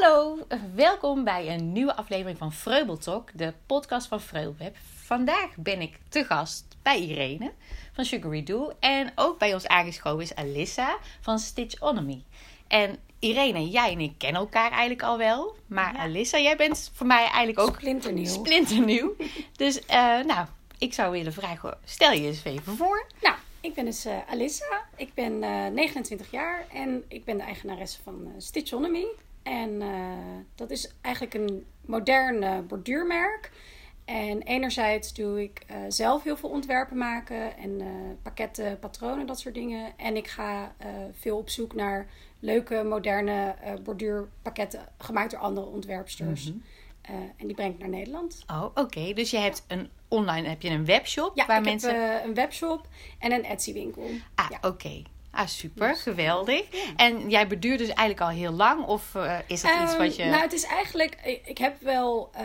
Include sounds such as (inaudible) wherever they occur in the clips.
Hallo, welkom bij een nieuwe aflevering van Vreubeltalk, de podcast van Vreubelweb. Vandaag ben ik te gast bij Irene van Sugary Do en ook bij ons aangeschoven is Alissa van Stitchonomy. En Irene, jij en ik kennen elkaar eigenlijk al wel, maar Ja. Alissa, jij bent voor mij eigenlijk ook Splinternieuw. splinternieuw. (laughs) dus eh, nou, ik zou willen vragen, stel je eens even voor. nou, ik ben dus eh, Alissa. Ik ben eh, 29 jaar en ik ben de eigenaresse van eh, Stitchonomy. En eh, dat is eigenlijk een modern borduurmerk. En enerzijds doe ik eh, zelf heel veel ontwerpen maken en eh, pakketten, patronen, dat soort dingen. En ik ga veel op zoek naar leuke, moderne borduurpakketten gemaakt door andere ontwerpsters. Eh, en die breng ik naar Nederland. Oh, oké. Dus je hebt een online, heb je een webshop Ja, waar ik mensen. heb een webshop en een Etsy winkel. Ah, ja. oké. Ah, super, Dus, geweldig. En jij beduurt dus eigenlijk al heel lang? Of eh, is dat iets Ehm, wat je... Nou, het is eigenlijk... ik- Ik heb wel eh,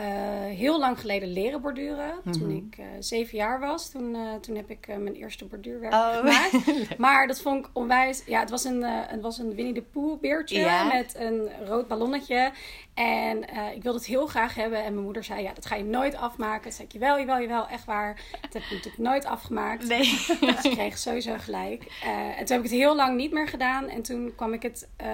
heel lang geleden leren borduren. Toen Mhm. ik eh, zeven jaar was. Toen, eh, toen heb ik eh, mijn eerste borduurwerk Oh. gemaakt. (laughs) Maar dat vond ik onwijs... Ja, het was een, eh, het was een Winnie de Pooh beertje Ja. met een rood ballonnetje. En eh, ik wilde het heel graag hebben. En mijn moeder zei, ja, dat ga je nooit afmaken. Toen zei ik, jawel, jawel, jawel, echt waar. Dat heb ik natuurlijk nooit afgemaakt. Nee. (laughs) Dus ik kreeg sowieso gelijk. Eh, en toen heb ik het heel lang niet meer gedaan. En toen kwam ik het eh,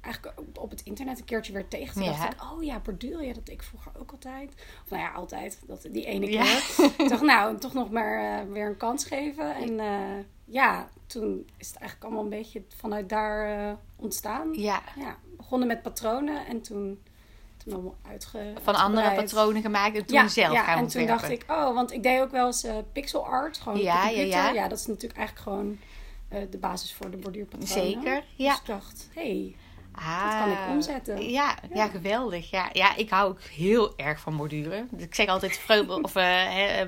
eigenlijk op- het internet een keertje weer tegen. Toen Ja. dacht ik, oh ja, borduren, ja, dat ik vroeger ook altijd. Of nou ja, altijd. Dat, die ene Ja. keer. (laughs) ik dacht, nou, toch nog maar eh, weer een kans geven. En eh, ja, toen is het eigenlijk allemaal een beetje vanuit daar ontstaan. ja, Ja, begonnen met patronen en toen, uitge van andere patronen gemaakt en toen zelf ja, gaan en ontwerpen. toen dacht ik, oh, want ik deed ook wel eens pixel art, gewoon Ja, ja, ja. Ja, dat is natuurlijk eigenlijk gewoon eh, de basis voor de borduurpatronen. Zeker, ja. Dus ik dacht, hey, Ah, dat kan ik omzetten. Ja, ja. geweldig. Ja. ja, ik hou ook heel erg van borduren. Ik zeg altijd, vreubel, (laughs) of,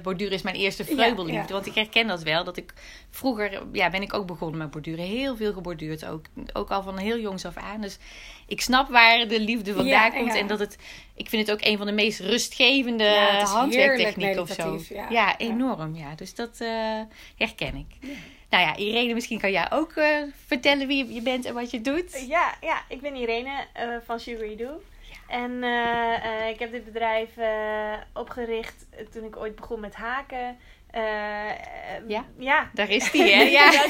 borduren is mijn eerste vreubelliefde. Ja, ja. Want ik herken dat wel. Dat ik vroeger ja, ben ik ook begonnen met borduren. Heel veel geborduurd ook. Ook al van heel jongs af aan. Dus ik snap waar de liefde vandaan komt. En dat het, ik vind het ook een van de meest rustgevende handwerktechnieken of zo. ja. enorm. Ja. Dus dat eh, herken ik. Nou ja, Irene, misschien kan jij ook eh, vertellen wie je bent en wat je doet. Ja, ja, ik ben Irene eh, van Sugary Do. En eh, ik heb dit bedrijf opgericht toen ik ooit begon met haken. Ja? Ja. Daar is die, hè? (laughs) Ja.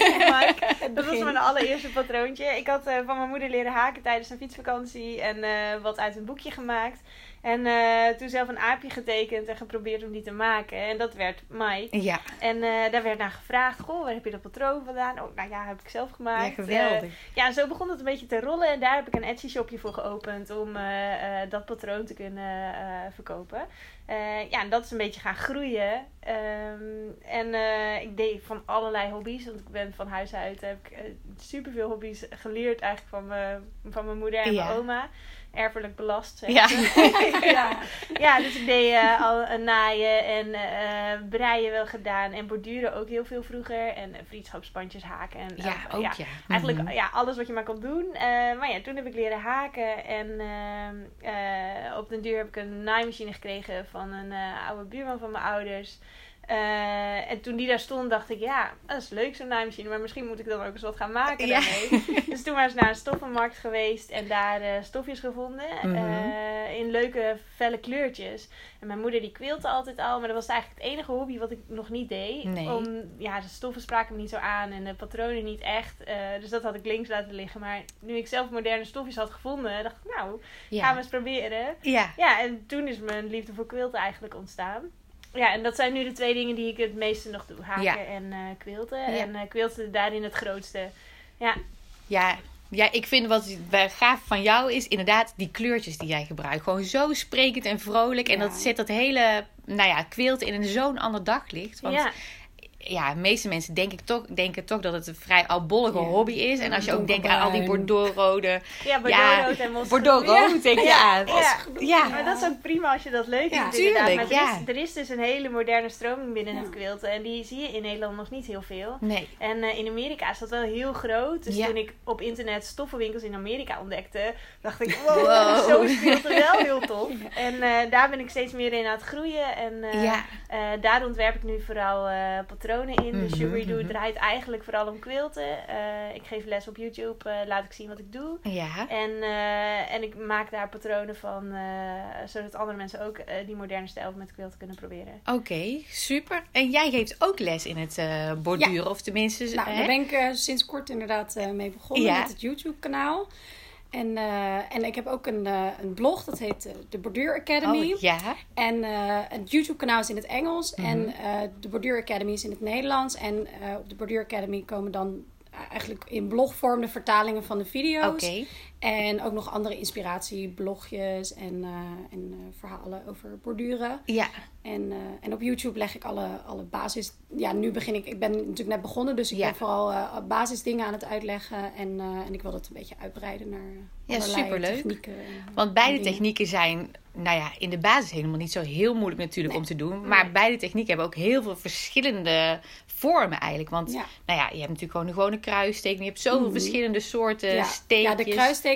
Dat (laughs) was mijn allereerste patroontje. Ik had van mijn moeder leren haken tijdens een fietsvakantie en wat uit een boekje gemaakt. En eh, toen zelf een aapje getekend en geprobeerd om die te maken. En dat werd Mike. Ja, En eh, daar werd naar gevraagd: Goh, waar heb je dat patroon vandaan? Oh, nou ja, heb ik zelf gemaakt. ja geweldig. Eh, ja, en zo begon het een beetje te rollen. En daar heb ik een Etsy shopje voor geopend om dat patroon te kunnen verkopen. Ja, en dat is een beetje gaan groeien. Ehm, en ik deed van allerlei hobby's. Want ik ben van huis uit heb ik superveel hobby's geleerd eigenlijk van, mijn van mijn moeder en Ja. mijn oma. Erfelijk belast. zeg Ja. (laughs) ja. ja, dus ik deed eh, al een naaien en eh breien wel gedaan. En borduren ook heel veel vroeger. En eh, vriendschapsbandjes haken. En, Ja, eh, ook ja. Eigenlijk Mhm. ja, alles wat je maar kan doen. Eh, maar ja, toen heb ik leren haken. En ehm, eh, op den duur heb ik een naaimachine gekregen van een eh, oude buurman van mijn ouders. Eh, en toen die daar stond, dacht ik, ja, dat is leuk zo'n naaimachine. Maar misschien moet ik dan ook eens wat gaan maken Ja. daarmee. (laughs) dus toen maar eens naar een stoffenmarkt geweest. En daar eh, stofjes gevonden. Mhm. eh, in leuke, felle kleurtjes. En mijn moeder die quiltte altijd al. Maar dat was eigenlijk het enige hobby wat ik nog niet deed. Nee. Om, ja, de stoffen spraken me niet zo aan. En de patronen niet echt. Dus dat had ik links laten liggen. Maar nu ik zelf moderne stofjes had gevonden, dacht ik, nou, gaan we eens proberen. Ja. Ja, en toen is mijn liefde voor quilten eigenlijk ontstaan. Ja, en dat zijn nu de twee dingen die ik het meeste nog doe. Haken Ja. en eh quilten. Ja. En eh quilten daarin het grootste. Ja, Ja, ja, ik vind wat gaaf van jou is inderdaad die kleurtjes die jij gebruikt. Gewoon zo sprekend en vrolijk. En Ja. dat zet dat hele, nou ja, quilt in een zo'n ander daglicht. Want ja. ja. de meeste mensen denken toch, denken toch dat het een vrij oudbollige Ja. hobby is. En als je ook denkt aan al die bordeauxrode... ja Ja, bordeauxrood en. Bordeauxrood denk je Ja, ja. Ja. Maar dat is ook prima als je dat leuk Ja, vindt. inderdaad. tuurlijk, Maar er, ja. is, er is dus een hele moderne stroming binnen Ja. het quilten. En die zie je in Nederland nog niet heel veel. Nee. En eh, in Amerika is dat wel heel groot. Dus Ja. toen ik op internet stoffenwinkels in Amerika ontdekte, dacht ik, wow, Wow. (laughs) zo is quilten wel heel tof. (laughs) En eh, daar ben ik steeds meer in aan het groeien. En eh, Ja. eh, daar ontwerp ik nu vooral eh, patronen patronen in. Dus Mhm, Sugary Doo mhm. draait eigenlijk vooral om quilten. Eh, ik geef les op YouTube, eh, laat ik zien wat ik doe. Ja. En, eh, en ik maak daar patronen van, eh, zodat andere mensen ook die moderne stijl met quilten kunnen proberen. Oké, super. En jij geeft ook les in het eh, borduren, of tenminste... Nou, hè? daar ben ik sinds kort inderdaad eh, mee begonnen Ja. met het YouTube-kanaal. En, eh, en ik heb ook een, eh, een blog, dat heet eh, de Borduur Academy. Oh, ja. En het YouTube-kanaal is in het Engels. Mhm. En de Borduur Academy is in het Nederlands. En op de Borduur Academy komen dan eigenlijk in blogvorm de vertalingen van de video's. Oké. En ook nog andere inspiratieblogjes en, eh, en eh, verhalen over borduren. Ja. En, eh, en op YouTube leg ik alle, alle basis... Ja, nu begin ik... Ik ben natuurlijk net begonnen, dus ik Ja. ben vooral basisdingen aan het uitleggen. En, en ik wil dat een beetje uitbreiden naar Ja, superleuk. technieken. en- Want beide technieken zijn, nou ja, in de basis helemaal niet zo heel moeilijk natuurlijk om te doen. Maar Nee. beide technieken hebben ook heel veel verschillende vormen eigenlijk. Want, Ja. nou ja, je hebt natuurlijk gewoon een gewone kruissteek. Je hebt zoveel Mhm. verschillende soorten Ja. steekjes. ja, de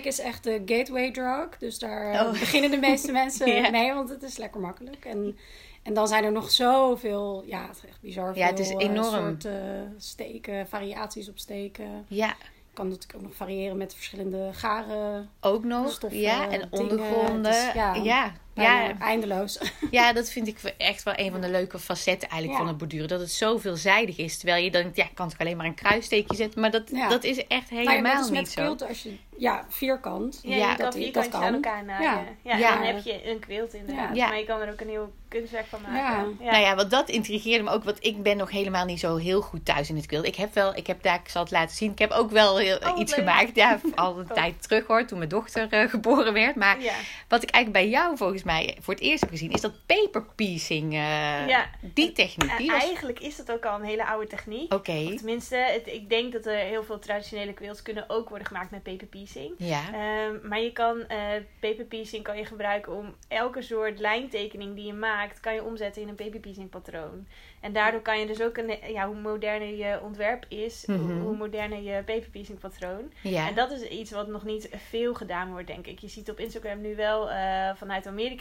is echt de gateway drug. Dus daar eh, Oh. beginnen de meeste (laughs) mensen Ja. mee, want het is lekker makkelijk. En, en dan zijn er nog zoveel, ja, het is echt bizar veel Ja, het is eh, enorm. soorten steken, variaties op steken. Ja, Je kan natuurlijk ook nog variëren met verschillende garen. ook nog. Stoffen, ja, en dingen. ondergronden. Is- ja, ja, ja, eindeloos. (laughs) Ja, dat vind ik echt wel een van de leuke facetten eigenlijk Ja. van het borduren. Dat het zo veelzijdig is. Terwijl je denkt, ja, ik kan toch alleen maar een kruissteekje zetten. Maar dat, Ja. dat is echt ja, helemaal net als niet met zo. quilt, als je, ja, vierkant. Ja, Ja, je kan dat- vierkantjes dat aan kan. elkaar naaien. Ja. Ja. Ja. en dan heb je een quilt inderdaad. Ja. Maar je kan er ook een heel kunstwerk van maken. Ja. Nou ja, want dat intrigeerde me ook. Want ik ben nog helemaal niet zo heel goed thuis in het quilt. Ik heb wel, ik heb daar, ik zal het laten zien. Ik heb ook wel heel, Oh, wat iets leuk. gemaakt. Ja, al een (laughs) Top. tijd terug hoor. Toen mijn dochter eh, geboren werd. Maar Ja. wat ik eigenlijk bij jou volgens mij voor het eerst heb gezien. Is dat paper piecing. eh, Ja. Die techniek. Die was... eigenlijk is dat ook al een hele oude techniek. Oké. Tenminste, het, ik denk dat er heel veel traditionele quilts kunnen ook worden gemaakt met paper piecing. Ja. Ehm, maar je kan eh paper piecing kan je gebruiken om elke soort lijntekening die je maakt, kan je omzetten in een paper piecing patroon. En daardoor kan je dus ook een, ja, hoe moderner je ontwerp is, Mhm. hoe, hoe moderner je paper piecing patroon. Ja. En dat is iets wat nog niet veel gedaan wordt, denk ik. Je ziet op Instagram nu wel eh, vanuit Amerika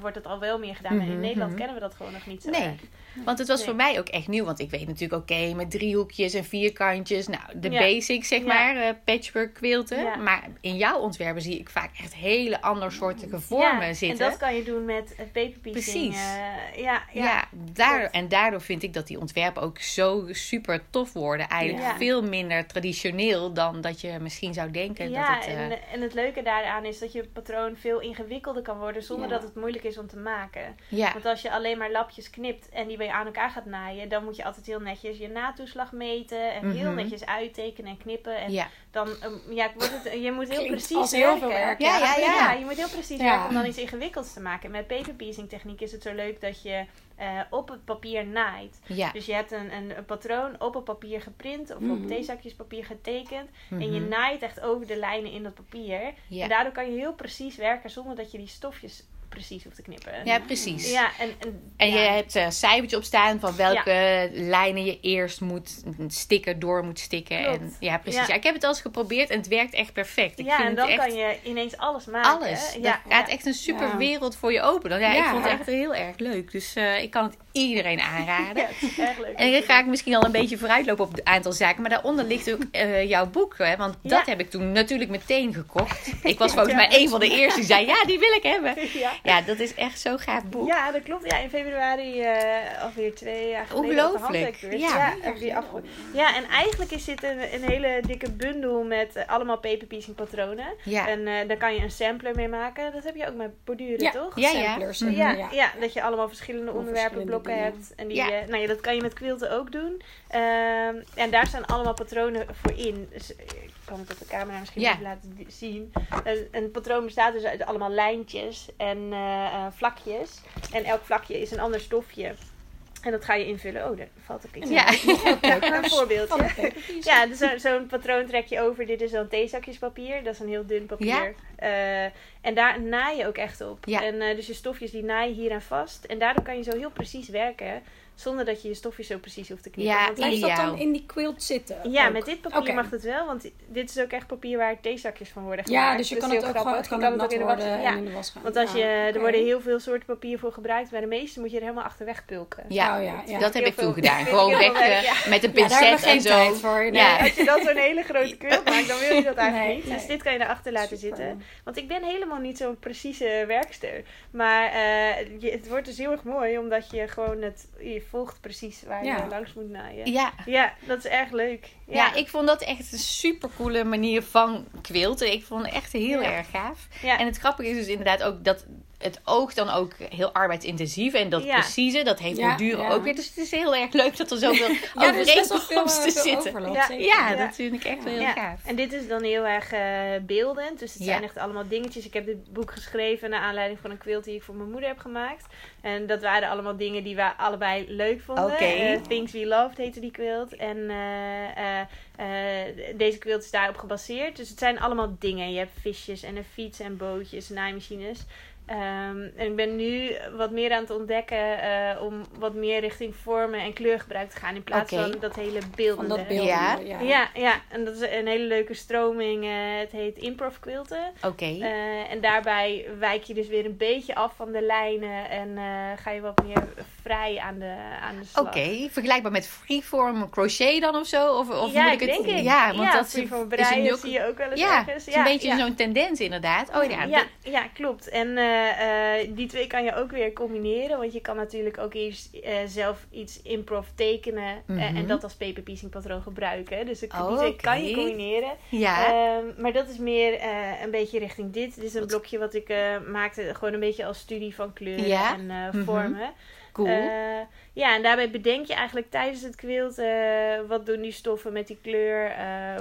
wordt het al wel meer gedaan. Maar Mhm, in Nederland mhm. kennen we dat gewoon nog niet zo Nee. erg. Want het was Nee. voor mij ook echt nieuw. Want ik weet natuurlijk, oké, met driehoekjes en vierkantjes. Nou, de Ja. basics, zeg Ja. maar. eh, patchwork quilten. Ja. Maar in jouw ontwerpen zie ik vaak echt hele andersoortige vormen ja, zitten. En dat kan je doen met eh, paper piecing. Precies. eh, ja, ja. daar, en daardoor vind ik dat die ontwerpen ook zo super tof worden. Eigenlijk veel minder traditioneel dan dat je misschien zou denken. Ja, dat het, en, en het leuke daaraan is dat je patroon veel ingewikkelder kan worden zonder. Dat het moeilijk is om te maken. ja. Want als je alleen maar lapjes knipt en die weer aan elkaar gaat naaien, dan moet je altijd heel netjes je natoeslag meten en heel Mhm. netjes uittekenen en knippen. En ja. dan, um, ja, wordt het, je moet heel Klinkt precies als heel werken. veel werk, Ja, ja, ja. je moet heel precies Ja. werken om dan iets ingewikkelds te maken. Met paper piecing techniek is het zo leuk dat je eh, op het papier naait. ja. Dus je hebt een, een, een patroon op het papier geprint of op Mhm. theezakjespapier getekend. En je Mhm. naait echt over de lijnen in dat papier. Ja. En daardoor kan je heel precies werken zonder dat je die stofjes precies hoeft te knippen. ja, precies. Ja, en, en, En ja. je hebt een cijfertje op staan van welke lijnen je eerst moet een sticker door moet stikken. En, ja, precies. Ja. Ja. ik heb het al eens geprobeerd en het werkt echt perfect. Ik ja, vind en dan het echt kan je ineens alles maken. alles. Ja, Dat gaat ja. echt een super Ja. wereld voor je open. Dan, ja, ik vond het echt heel erg leuk. Dus eh, ik kan het iedereen aanraden. (laughs) Ja, het is erg leuk. En dan ga ik misschien al een beetje vooruitlopen op een aantal zaken. Maar daaronder ligt ook eh, jouw boek. Hè? Want dat heb ik toen natuurlijk meteen gekocht. Ik was (laughs) volgens Ja. mij een van de eerste die zei: Ja, die wil ik hebben. Ja. Ja, dat is echt zo'n gaaf boek. Ja, dat klopt. Ja, in februari eh, alweer twee jaar geleden. Ongelooflijk. Ja. Ja, ja, en eigenlijk is dit een, een hele dikke bundel met eh, allemaal paper piecing patronen. Ja. En eh, daar kan je een sampler mee maken. Dat heb je ook met borduren, Ja. toch? Ja, ja. Samplers, Mhm. Ja, ja. ja. dat je allemaal verschillende onderwerpen, verschillende blokken dingen. hebt. En die, Ja. nou ja, dat kan je met quilten ook doen. Ehm, en daar staan allemaal patronen voor in. Dus eh, ik kan het op de camera misschien Ja. even laten zien. Een, een patroon bestaat dus uit allemaal lijntjes en eh, eh, vlakjes. En elk vlakje is een ander stofje. En dat ga je invullen. Oh, daar valt ook iets Ja. uit. een voorbeeldje. Ja, dus zo- zo'n patroon trek je over. Dit is dan theezakjespapier. Dat is een heel dun papier. Eh, en daar naai je ook echt op. Ja. En eh, dus je stofjes die naaien hier aan vast. En daardoor kan je zo heel precies werken. Zonder dat je je stofjes zo precies hoeft te knippen. Ja, Want Blijft dat dan in die quilt zitten? ja, ook? met dit papier mag het wel, want dit is ook echt papier waar theezakjes van worden Ja, gemaakt. dus je Dat kan het ook gewoon, het kan ook in de was- worden ja. en in de was gaan. Want als je, Ja, er worden heel veel soorten papier voor gebruikt. Bij de meeste moet je er helemaal achterweg pulken. Ja, Oh, ja, ja. dat heb ik toen veel- gedaan. (laughs) Gewoon weg eh, ja. met een Ja, pincet en zo. tijd voor. Nee. Ja. Als je dan zo'n hele grote quilt (laughs) maakt, dan wil je dat eigenlijk Nee, niet. nee. Dus dit kan je erachter laten Super. zitten. Want ik ben helemaal niet zo'n precieze werkster. Maar eh, je, het wordt dus heel erg mooi, omdat je gewoon het... Je volgt precies waar Ja. je langs moet naaien. Ja. Ja, dat is erg leuk. Ja, Ja, ik vond dat echt een super coole manier van quilten. Ik vond het echt heel erg gaaf. Ja. En het grappige is dus inderdaad ook dat het oog dan ook heel arbeidsintensief en dat Ja. precieze, dat heeft Ja, ja. ook weer. Dus het is heel erg leuk dat er zoveel (laughs) Ja, is best wel veel, overeenkomsten eh, veel zitten. Ja. Ja, Ja. dat vind ik echt wel heel Ja, gaaf. En dit is dan heel erg eh, beeldend. Dus het Ja. zijn echt allemaal dingetjes. Ik heb dit boek geschreven naar aanleiding van een quilt die ik voor mijn moeder heb gemaakt. En dat waren allemaal dingen die we allebei leuk vonden. Oké. Eh, Things We Loved heette die quilt. En eh, eh, eh, deze quilt is daarop gebaseerd. Dus het zijn allemaal dingen. Je hebt visjes en een fiets en bootjes, naaimachines. Ehm, en ik ben nu wat meer aan het ontdekken eh, om wat meer richting vormen en kleurgebruik te gaan. In plaats van dat hele Van beeldende. dat. Ja. Ja. Ja, ja, en dat is een hele leuke stroming. eh, het heet improv quilten. Oké. Eh, en daarbij wijk je dus weer een beetje af van de lijnen en eh, ga je wat meer vrij aan de, aan de slag. Oké, vergelijkbaar met freeform crochet dan of zo? Of, of ja, moet ik ik het... denk ik. Ja, want dat is ook... zie je ook wel eens Ja, ergens. het is een beetje ja. zo'n tendens inderdaad. Oh ja, Ja, ja, klopt. En eh, die twee kan je ook weer combineren. Want je kan natuurlijk ook eerst eh, zelf iets improv tekenen. eh, Mhm. en dat als paper piecing patroon gebruiken. Dus de- Oh, die twee kan je combineren. ja. Ehm, maar dat is meer een beetje richting dit. Dit is een blokje wat ik maakte gewoon een beetje als studie van kleuren Ja. en Mhm. vormen. cool. Eh, ja, en daarbij bedenk je eigenlijk tijdens het eh, wat doen die stoffen met die kleur?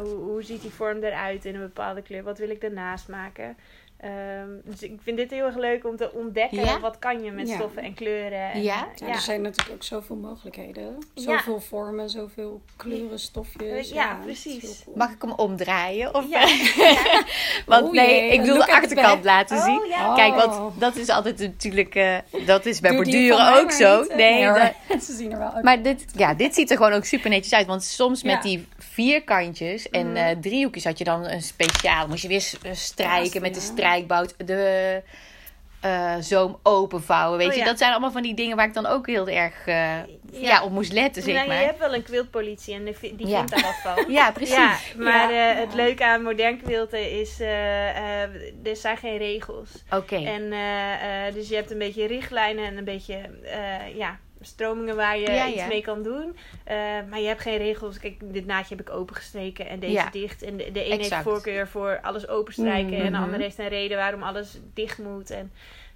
Hoe, hoe ziet die vorm eruit in een bepaalde kleur? Wat wil ik daarnaast maken? Ehm, dus ik vind dit heel erg leuk om te ontdekken. Ja? Wat kan je met Ja. stoffen en kleuren? En, Ja? eh, Ja, ja. er zijn natuurlijk ook zoveel mogelijkheden. Ja. Zoveel vormen, zoveel kleuren, stofjes. Ja, precies. cool. Mag ik hem omdraaien? Of, Ja. (laughs) Want Oh nee, ik wil de achterkant laten Oh, zien. ja. Kijk, Oh. want dat is altijd natuurlijk... eh, dat is bij Doe borduren ook zo. niet? Nee, dat- (laughs) ze zien er wel uit. maar dit, ja, dit ziet er gewoon ook super netjes uit. Want soms met die vierkantjes en Mhm. eh, driehoekjes had je dan een speciaal. Moest je weer eh, strijken Ja, met de strijkbout. De eh, zoom openvouwen, weet Oh, je. ja. Dat zijn allemaal van die dingen waar ik dan ook heel erg ja. op moest letten, zeg Nou, maar. je hebt wel een quiltpolitie en die, vindt daar wat van. (laughs) Ja, precies. Maar het leuke aan modern quilten is, er zijn geen regels. Oké. En dus je hebt een beetje richtlijnen en een beetje ja, stromingen waar je Ja, iets ja. mee kan doen. Eh, maar je hebt geen regels. Kijk, dit naadje heb ik opengestreken en deze Ja. dicht. En de, de een Exact. heeft voorkeur voor alles openstrijken en de Mhm. ander heeft een reden waarom alles dicht moet. En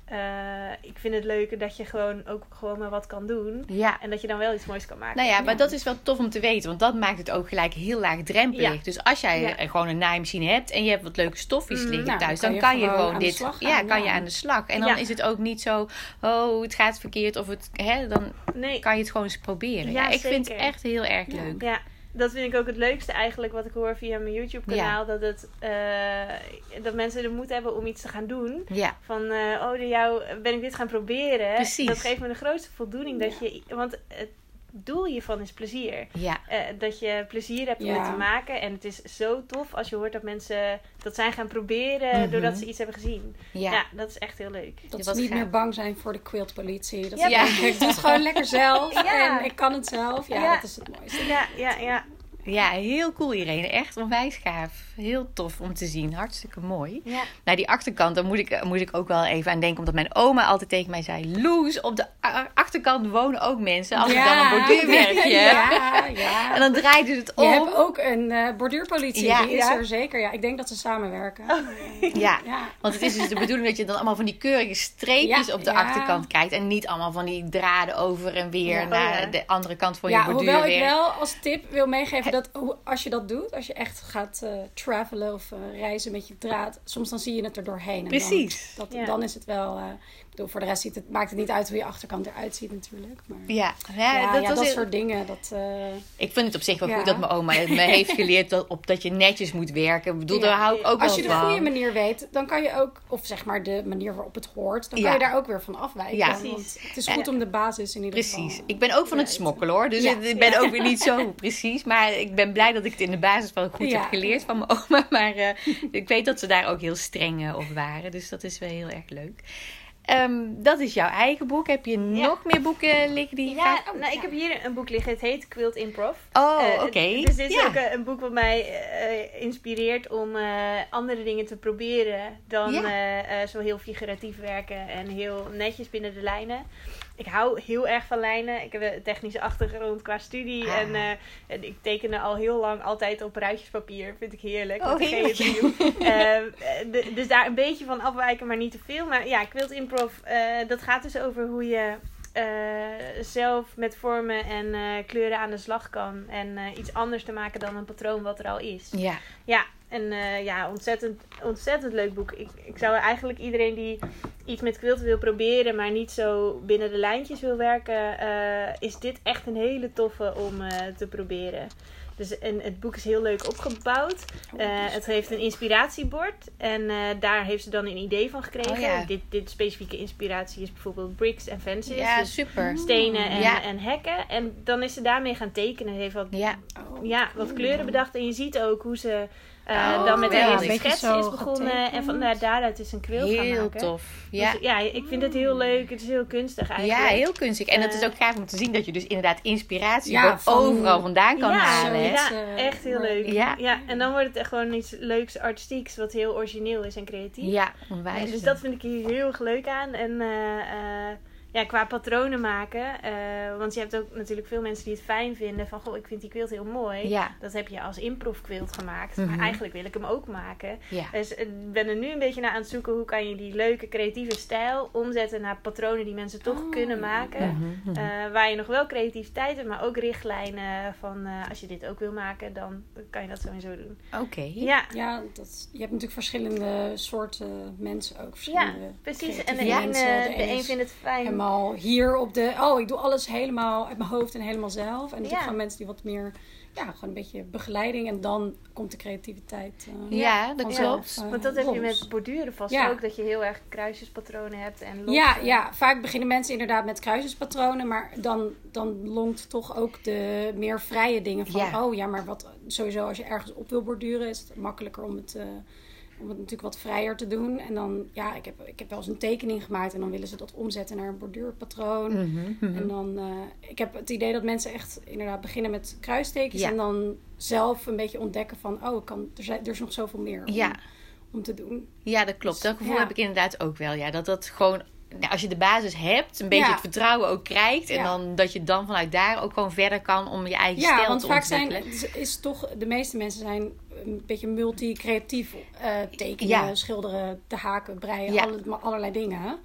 eh, ik vind het leuke dat je gewoon ook gewoon maar wat kan doen. Ja. En dat je dan wel iets moois kan maken. Nou ja, maar Ja. dat is wel tof om te weten, want dat maakt het ook gelijk heel laagdrempelig. Ja. Dus als jij Ja. eh, gewoon een naaimachine hebt en je hebt wat leuke stofjes Mm, liggen nou, thuis, dan dan kan je gewoon gewoon aan de dit, slag ja, kan je aan de slag. En dan Ja. is het ook niet zo, oh, het gaat verkeerd of het, hè, dan nee. kan je het gewoon eens proberen. Ja, Ja, ik vind het echt heel erg Ja. leuk. Ja, dat vind ik ook het leukste eigenlijk wat ik hoor via mijn YouTube kanaal. Dat, het, eh, dat mensen de moed hebben om iets te gaan doen. Ja, Van, eh, oh, door jou ben ik dit gaan proberen. Precies. Dat geeft me de grootste voldoening. Dat je, want het doel hiervan is plezier. ja, Eh, dat je plezier hebt om Ja. het te maken. En het is zo tof als je hoort dat mensen dat zijn gaan proberen Mhm. doordat ze iets hebben gezien. Ja, ja. dat is echt heel leuk. Dat Je ze niet gaaf. meer bang zijn voor de quiltpolitie. Dat Ja, ze denken, ik doe het gewoon (laughs) lekker zelf. Ja. En ik kan het zelf. Ja, Ja. dat is het mooiste. Ja, ja, ja. Ja, heel cool Irene. Echt onwijs gaaf. Heel tof om te zien. Hartstikke mooi. ja. Nou, die achterkant, daar moet ik, moet ik ook wel even aan denken. Omdat mijn oma altijd tegen mij zei... Loes, op de achterkant wonen ook mensen. Als ik dan een borduurwerkje heb. Ja, ja. En dan draaide ze het Je om. hebt ook een eh, borduurpolitie. Ja. Die is Ja. er zeker. Ja, ik denk dat ze samenwerken. (laughs) Ja, Ja. want het is dus de bedoeling dat je dan allemaal van die keurige streepjes Ja, op de ja. achterkant krijgt. En niet allemaal van die draden over en weer Ja. naar Oh, ja. de andere kant van Ja, je hoewel ik borduurwerk. wel als tip wil meegeven (laughs) dat, als je dat doet, als je echt gaat eh, travelen of eh, reizen met je draad, soms dan zie je het er doorheen. En Precies. Dan, dat, Ja. dan is het wel. eh, bedoel, voor de rest ziet het, maakt het niet uit hoe je achterkant eruit ziet, natuurlijk. Maar, Ja, ja, ja, dat, ja, was dat heel- soort dingen. Dat, eh, Ik vind het op zich wel goed dat mijn oma me (laughs) heeft geleerd dat, op, dat je netjes moet werken. Ik bedoel, daar hou ik ook als je de van. goede manier weet, dan kan je ook, of zeg maar de manier waarop het hoort, dan kan je daar ook weer van afwijken. Ja. Precies. Het is goed om de basis in ieder Precies. geval. Ik ben ook van het smokkelen hoor. Dus ik ben ook weer niet zo (laughs) precies. Maar ik ben blij dat ik het in de basis wel goed heb geleerd van mijn oma. (laughs) Maar eh, ik weet dat ze daar ook heel streng eh, op waren. Dus dat is wel heel erg leuk. Ehm, dat is jouw eigen boek. Heb je nog meer boeken liggen die je Ja, graag... nou, ik heb hier een boek liggen. Het heet Quilt Improv. Oh, Eh, oké. Dus dit is ook eh, een boek wat mij eh, inspireert om andere dingen te proberen dan zo heel figuratief werken en heel netjes binnen de lijnen. Ik hou heel erg van lijnen. Ik heb een technische achtergrond qua studie Ah. en, eh, en ik tekende al heel lang altijd op ruitjespapier. Vind ik heerlijk. Oh, heerlijk. (laughs) Eh, dus daar een beetje van afwijken, maar niet te veel. Maar ja, Quilt Improv, eh, dat gaat dus over hoe je zelf met vormen en kleuren aan de slag kan. En iets anders te maken dan een patroon wat er al is. Ja, Ja, en eh, ja, ontzettend, ontzettend leuk boek. Ik, ik zou eigenlijk iedereen die iets met quilten wil proberen, maar niet zo binnen de lijntjes wil werken, eh, is dit echt een hele toffe om eh, te proberen. Dus en het boek is heel leuk opgebouwd. Eh, het heeft een inspiratiebord. En daar heeft ze dan een idee van gekregen. Oh ja. dit, dit specifieke inspiratie is bijvoorbeeld bricks en fences. ja dus super. stenen en, Ja. en hekken. En dan is ze daarmee gaan tekenen. Ze heeft wat Ja, Oh, ja, wat kleuren bedacht. En je ziet ook hoe ze eh, Oh, dan met ja, een eerste beetje schets is begonnen. getekend. En van nou, daaruit is een quilt gaan heel tof. Ja. Dus, ja, ik vind het heel leuk. Het is heel kunstig eigenlijk. Ja, heel kunstig. En het is Eh, ook gaaf om te zien dat je dus inderdaad inspiratie Ja, van- overal vandaan kan ja, halen. hè? Ja, eh, echt heel leuk. Ja. Ja. en dan wordt het echt gewoon iets leuks, artistieks, wat heel origineel is en creatief. Ja, Ja, onwijs. dus dat vind ik hier heel erg leuk aan. En eh, eh, ja, qua patronen maken. eh, want je hebt ook natuurlijk veel mensen die het fijn vinden. Van, goh, ik vind die quilt heel mooi. Ja, Dat heb je als improv quilt gemaakt. Mhm. Maar eigenlijk wil ik hem ook maken. ja. Dus ik ben er nu een beetje naar aan het zoeken hoe kan je die leuke creatieve stijl omzetten naar patronen die mensen toch Oh, kunnen maken. Mhm, mhm. Eh, waar je nog wel creativiteit hebt, maar ook richtlijnen van eh, als je dit ook wil maken, dan kan je dat sowieso doen. Oké. Ja, Ja, dat, je hebt natuurlijk verschillende soorten mensen ook. Verschillende ja precies. En de mensen. eh, De de een vindt het fijn. Helemaal hier op de... Oh, ik doe alles helemaal uit mijn hoofd en helemaal zelf. En zijn Ja. gewoon mensen die wat meer... Ja, gewoon een beetje begeleiding. En dan komt de creativiteit eh, Ja, dat vanzelf, klopt. eh, Want dat heb je met borduren vast Ja. ook, dat je heel erg kruisjespatronen hebt en losse. Ja, ja, vaak beginnen mensen inderdaad met kruisjespatronen, maar dan, dan longt toch ook de meer vrije dingen van, Ja. oh ja, maar wat sowieso als je ergens op wil borduren, is het makkelijker om het, eh, om het natuurlijk wat vrijer te doen. En dan, ja, ik heb, ik heb wel eens een tekening gemaakt en dan willen ze dat omzetten naar een borduurpatroon. Mhm, mhm. En dan, eh, ik heb het idee dat mensen echt inderdaad beginnen met kruistekens Ja. en dan zelf een beetje ontdekken van, oh, ik kan, er, zijn, er is nog zoveel meer om, Ja. om te doen. Ja, dat klopt. Dus, Dat gevoel ja. heb ik inderdaad ook wel. Ja, dat dat gewoon, nou, als je de basis hebt, een beetje Ja. het vertrouwen ook krijgt. En Ja. dan dat je dan vanuit daar ook gewoon verder kan om je eigen Ja, stijl want te vaak zijn, ontwikkelen. is, toch, de meeste mensen zijn een beetje multi-creatief. eh, tekenen, Ja. schilderen, te haken, breien, Ja. alle- allerlei dingen.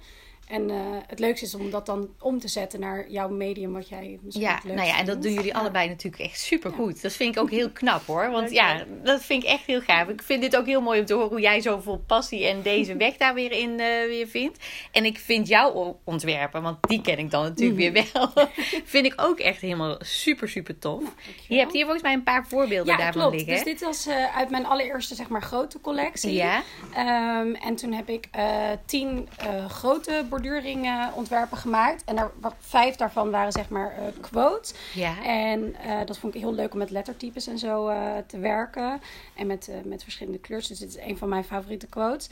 En eh, het leukste is om dat dan om te zetten naar jouw medium, wat jij misschien Ja, nou ja, en dat doen jullie Ja. allebei natuurlijk echt super goed. Dat vind ik ook heel knap hoor. Want ja, dat vind ik echt heel gaaf. Ik vind dit ook heel mooi om te horen hoe jij zo vol passie en deze weg daar weer in eh, weer vindt. En ik vind jouw ontwerpen, want die ken ik dan natuurlijk Mhm. weer wel. (laughs) vind ik ook echt helemaal super, super tof. Je hebt hier volgens mij een paar voorbeelden ja, daarvan klopt. liggen. Dus dit was eh, uit mijn allereerste, zeg maar, grote collectie. Ja, Ehm, en toen heb ik eh, tien eh, grote ontwerpen gemaakt. En er, wat, vijf daarvan waren, zeg maar, eh quotes. ja. En eh, dat vond ik heel leuk om met lettertypes en zo eh, te werken. En met, met verschillende kleurs. Dus dit is een van mijn favoriete quotes.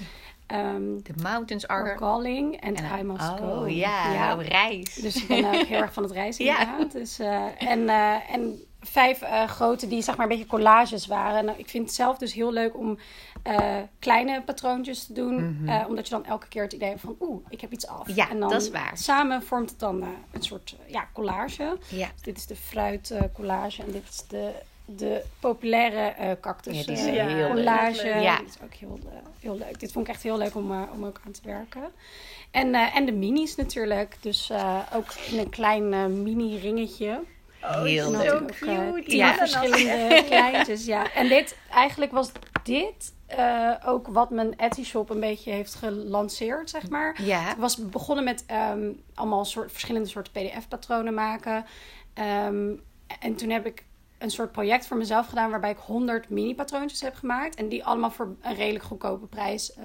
Ehm The mountains Are. Calling and en- I Must oh, Go. ja, reis. Dus ik ben ook heel erg van het reizen (laughs) Ja. inderdaad. Dus, en, en vijf eh, grote die zeg maar een beetje collages waren. Nou, ik vind het zelf dus heel leuk om eh, kleine patroontjes te doen. Mhm. eh, omdat je dan elke keer het idee hebt van oeh, ik heb iets af. Ja, en dan dat is waar. samen vormt het dan een soort ja, collage. Ja. Dus dit is de fruit eh, collage en dit is de, de populaire cactus Ja, die is heel leuk. collage. Ja. Dit is ook heel, heel leuk. Dit vond ik echt heel leuk om, om ook aan te werken. En, en de minis natuurlijk. Dus ook in een klein mini ringetje. Oh, Heel leuk. eh, cute. Ja. verschillende (laughs) kleintjes, ja. En dit, eigenlijk was dit eh, ook wat mijn Etsy shop een beetje heeft gelanceerd, zeg maar. Ja. Ik was begonnen met ehm, allemaal soort, verschillende soorten pdf-patronen maken. Ehm, en toen heb ik een soort project voor mezelf gedaan... waarbij ik 100 mini-patroontjes heb gemaakt. En die allemaal voor een redelijk goedkope prijs... eh,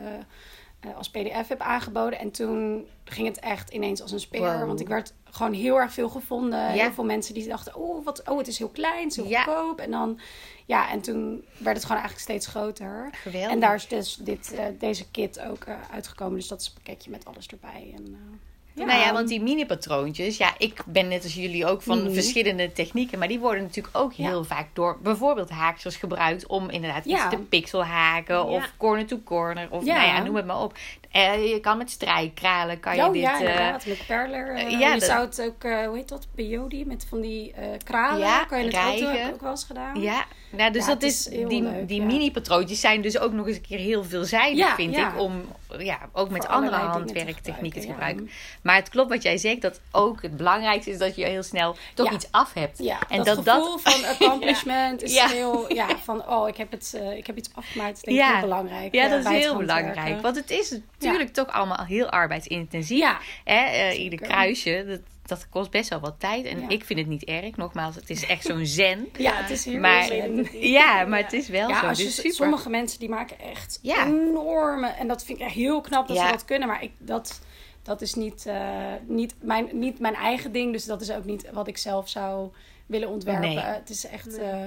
eh, als pdf heb aangeboden. En toen ging het echt ineens als een speer. Wow. Want ik werd gewoon heel erg veel gevonden. Ja. Heel veel mensen die dachten... Oh, wat, oh, het is heel klein, het is heel Ja. goedkoop. En dan... Ja, en toen werd het gewoon eigenlijk steeds groter. Geweldig. En daar is dus dit, eh, deze kit ook eh, uitgekomen. Dus dat is een pakketje met alles erbij. En, eh, Nou ja, want die mini-patroontjes, ja, ik ben net als jullie ook van Mhm. verschillende technieken, maar die worden natuurlijk ook Ja. heel vaak door bijvoorbeeld haaksels gebruikt om inderdaad Ja. iets te pixel haken of corner to corner of Ja. nou ja, noem het maar op. Eh, je kan met strijkkralen kan je oh dit. ja, eh, inderdaad. Met perler. eh, ja, je dat- zou het ook, hoe heet dat? Peyote met van die kralen. Ja, kan je het ook, ook wel eens gedaan. ja, nou, dus Ja, dat is, die, leuk, die ja. mini-patroontjes zijn dus ook nog eens een keer heel veelzijdig, Ja, vind ik, om ja, ook met Voor andere handwerktechnieken te gebruiken. Maar het klopt wat jij zegt, dat ook het belangrijkste is dat je heel snel toch iets af hebt. Ja, En dat, dat dat- gevoel van (laughs) accomplishment is Ja. heel... Ja, van oh, ik heb, het, ik heb iets afgemaakt. Dat denk ik heel belangrijk. Ja, dat is heel belangrijk. Want het is natuurlijk toch allemaal heel arbeidsintensief. Ja, Hè? eh, ieder kruisje, dat, dat kost best wel wat tijd. En Ja. ik vind het niet erg. Nogmaals, het is echt zo'n zen. (laughs) ja, het is heel Maar- zen. Ja, maar het is wel Ja, zo. Dus super. sommige mensen die maken echt Ja. enorme... En dat vind ik echt heel knap dat Ja. ze dat kunnen. Maar ik, dat, dat is niet, eh, niet, mijn, niet mijn eigen ding. Dus dat is ook niet wat ik zelf zou willen ontwerpen. Nee. Het is echt Nee. eh,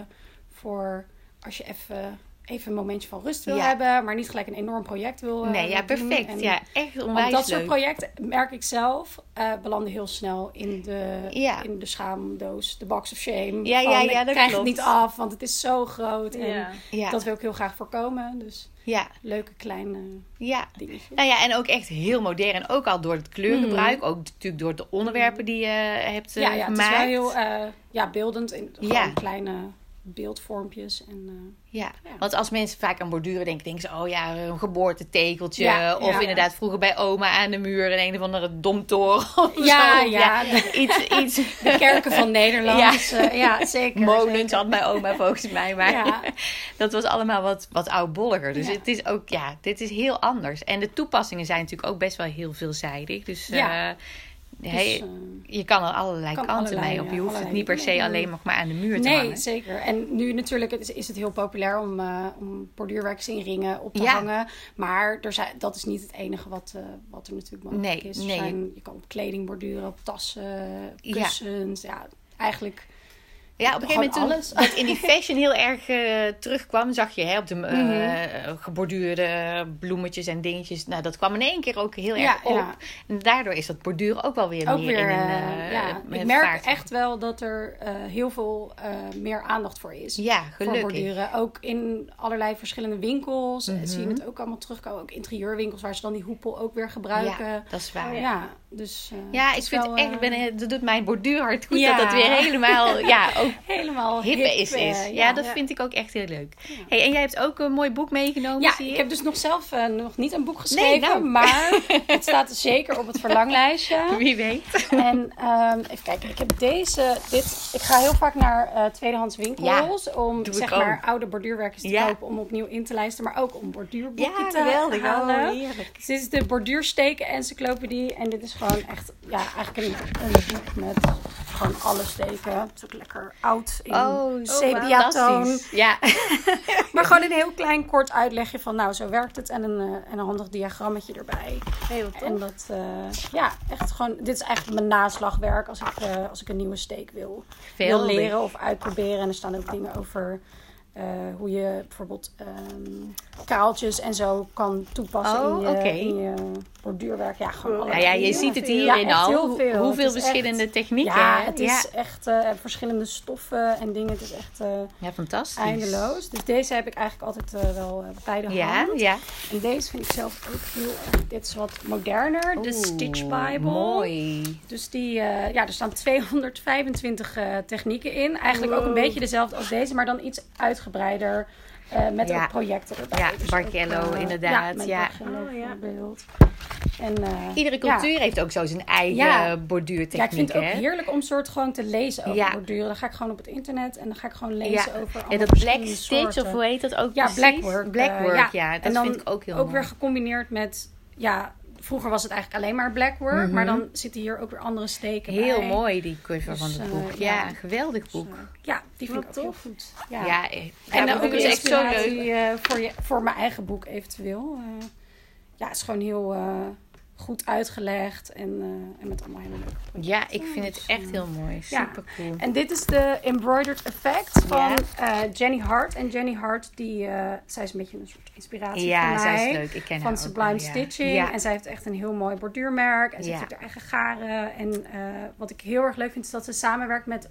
voor als je even, even een momentje van rust wil Ja. hebben. Maar niet gelijk een enorm project wil eh, Nee, ja, perfect. En- Ja, echt want onwijs dat soort projecten, merk ik zelf, eh, belanden heel snel in de, Ja. in de schaamdoos, de box of shame. Ja, ja, Van, ja, dat krijg klopt. het niet af, want het is zo groot. En Ja. Ja, dat wil ik heel graag voorkomen. Dus ja, leuke kleine ja. dingetjes. Nou ja, en ook echt heel modern. Ook al door het kleurgebruik. Mhm. Ook natuurlijk door de onderwerpen die je hebt eh, ja, ja, het is gemaakt. wel heel eh, ja, beeldend. In, gewoon Ja. kleine beeldvormpjes. En, eh, Ja. Ja. want als mensen vaak aan borduren denken, denken ze, oh ja, een geboortetekeltje. Ja, of ja. inderdaad vroeger bij oma aan de muur een, een of andere domtoren. Of ja, zo. ja, Iets, iets de kerken van Nederland. Ja. Ja zeker. molens had mijn oma volgens mij. Maar Ja. (laughs) dat was allemaal wat, wat oudbolliger. Dus het is ook, ja, dit is heel anders. En de toepassingen zijn natuurlijk ook best wel heel veelzijdig. Dus Ja. Dus, hey, eh, je kan er allerlei kan kanten allerlei, mee op. Je ja, hoeft het niet per se alleen nog maar aan de muur te Nee, hangen. zeker. En nu natuurlijk is, is het heel populair om, eh om borduurwerks in ringen op te Ja. hangen. Maar er zijn, dat is niet het enige wat, eh, wat er natuurlijk mogelijk Nee, is. Er nee. Zijn, je kan op kleding borduren, op tassen, Ja. kussens. Ja, eigenlijk Ja, op een gegeven moment toen alles. dat in die fashion heel erg eh, terugkwam, zag je hè, op de Mhm. geborduurde bloemetjes en dingetjes. Nou, dat kwam in één keer ook heel Ja, erg op. ja. En daardoor is dat borduren ook wel weer ook meer weer. in een eh, ja, ik merk vaart. echt wel dat er heel veel meer aandacht voor is. Ja, Voor gelukkig. borduren. Ook in allerlei verschillende winkels. Mhm. Zie je het ook allemaal terugkomen. Ook interieurwinkels waar ze dan die hoepel ook weer gebruiken. Ja, dat is waar. Ja, dus... eh, Ja, het ik vind wel, echt, ik ben, eh, dat doet mijn borduurhart goed Ja. dat dat weer helemaal, ja, (laughs) ook helemaal hip hip, is. eh, is. ja, dat ja. vind ik ook echt heel leuk. Ja. Hey, en jij hebt ook een mooi boek meegenomen, Ja, ik heb dus nog zelf nog niet een boek geschreven, nou. maar (laughs) het staat zeker op het verlanglijstje. (laughs) Wie weet. En ehm, even kijken, ik heb deze. Dit, ik ga heel vaak naar eh, tweedehands winkels om zeg ook. maar oude borduurwerkjes te Ja. kopen om opnieuw in te lijsten, maar ook om borduurboeken Ja, te geweldig. halen. Oh, heerlijk. Dus dit is de borduursteken encyclopedie en dit is gewoon echt, ja, eigenlijk een, een boek met gewoon alle steken. Het is ook lekker oud in Oh, sepia-toon. Ja. (laughs) Maar gewoon een heel klein kort uitlegje van nou, zo werkt het. En een, eh, en een handig diagrammetje erbij. Heel tof. En dat, eh, ja, echt gewoon, dit is eigenlijk mijn naslagwerk als ik, eh, als ik een nieuwe steek wil, wil Geweldig. leren of uitproberen. En er staan ook dingen over eh, hoe je bijvoorbeeld ehm, kaaltjes en zo kan toepassen Oh, in, je, oké. in je borduurwerk. Ja, gewoon Nou ja, je ziet het Ja, hierin echt al. hoe-. Hoeveel echt- verschillende technieken. Ja, het is echt eh, verschillende stoffen en dingen. Het is echt eh, ja, fantastisch. eindeloos. Dus deze heb ik eigenlijk altijd wel bij de Ja, hand. ja. En deze vind ik zelf ook heel erg. Dit is wat moderner. De Stitch Bible. Mooi. Dus die, ja, er staan (laughs) 225 eh, technieken in. Eigenlijk ook een beetje dezelfde als deze, maar dan iets uitgebreider Eh, met Ja. ook projecten erbij. Ja, Dus eh, inderdaad, Ja, met ja. Oh, ja. En, eh, Iedere ja. cultuur heeft ook zo zijn eigen Ja. borduurtechniek, Ja, ik vind het ook hè? heerlijk om soort gewoon te lezen over Ja. borduren. Dan ga ik gewoon op het internet en dan ga ik gewoon lezen Ja. over allemaal dat black stitch, of hoe heet dat ook Ja, precies? blackwork. Blackwork, ja. Dat en dan vind ik ook heel ook mooi. weer gecombineerd met, ja, vroeger was het eigenlijk alleen maar blackwork. Mhm. Maar dan zitten hier ook weer andere steken Heel bij. mooi, die cover Dus, van het eh, boek. ja. ja, een geweldig Dus, boek. eh, ja, die vind Wat ik ook tof. heel goed. Ja. Ja, En dat ook boek is echt zo leuk. inspiratie eh, voor, je, voor mijn eigen boek eventueel. Eh, ja, het is gewoon heel eh, goed uitgelegd en, eh, en met allemaal hele leuke projecten. Ja, ik vind het echt heel mooi. ja. Super cool. En dit is de Embroidered Effect van eh, Jenny Hart. En Jenny Hart, die, eh, zij is een beetje een soort inspiratie Ja, voor zij mij. is leuk. Ik ken haar Van Sublime. Stitching. Ja. En zij heeft echt een heel mooi borduurmerk. En ze heeft haar eigen garen. En eh, wat ik heel erg leuk vind, is dat ze samenwerkt met,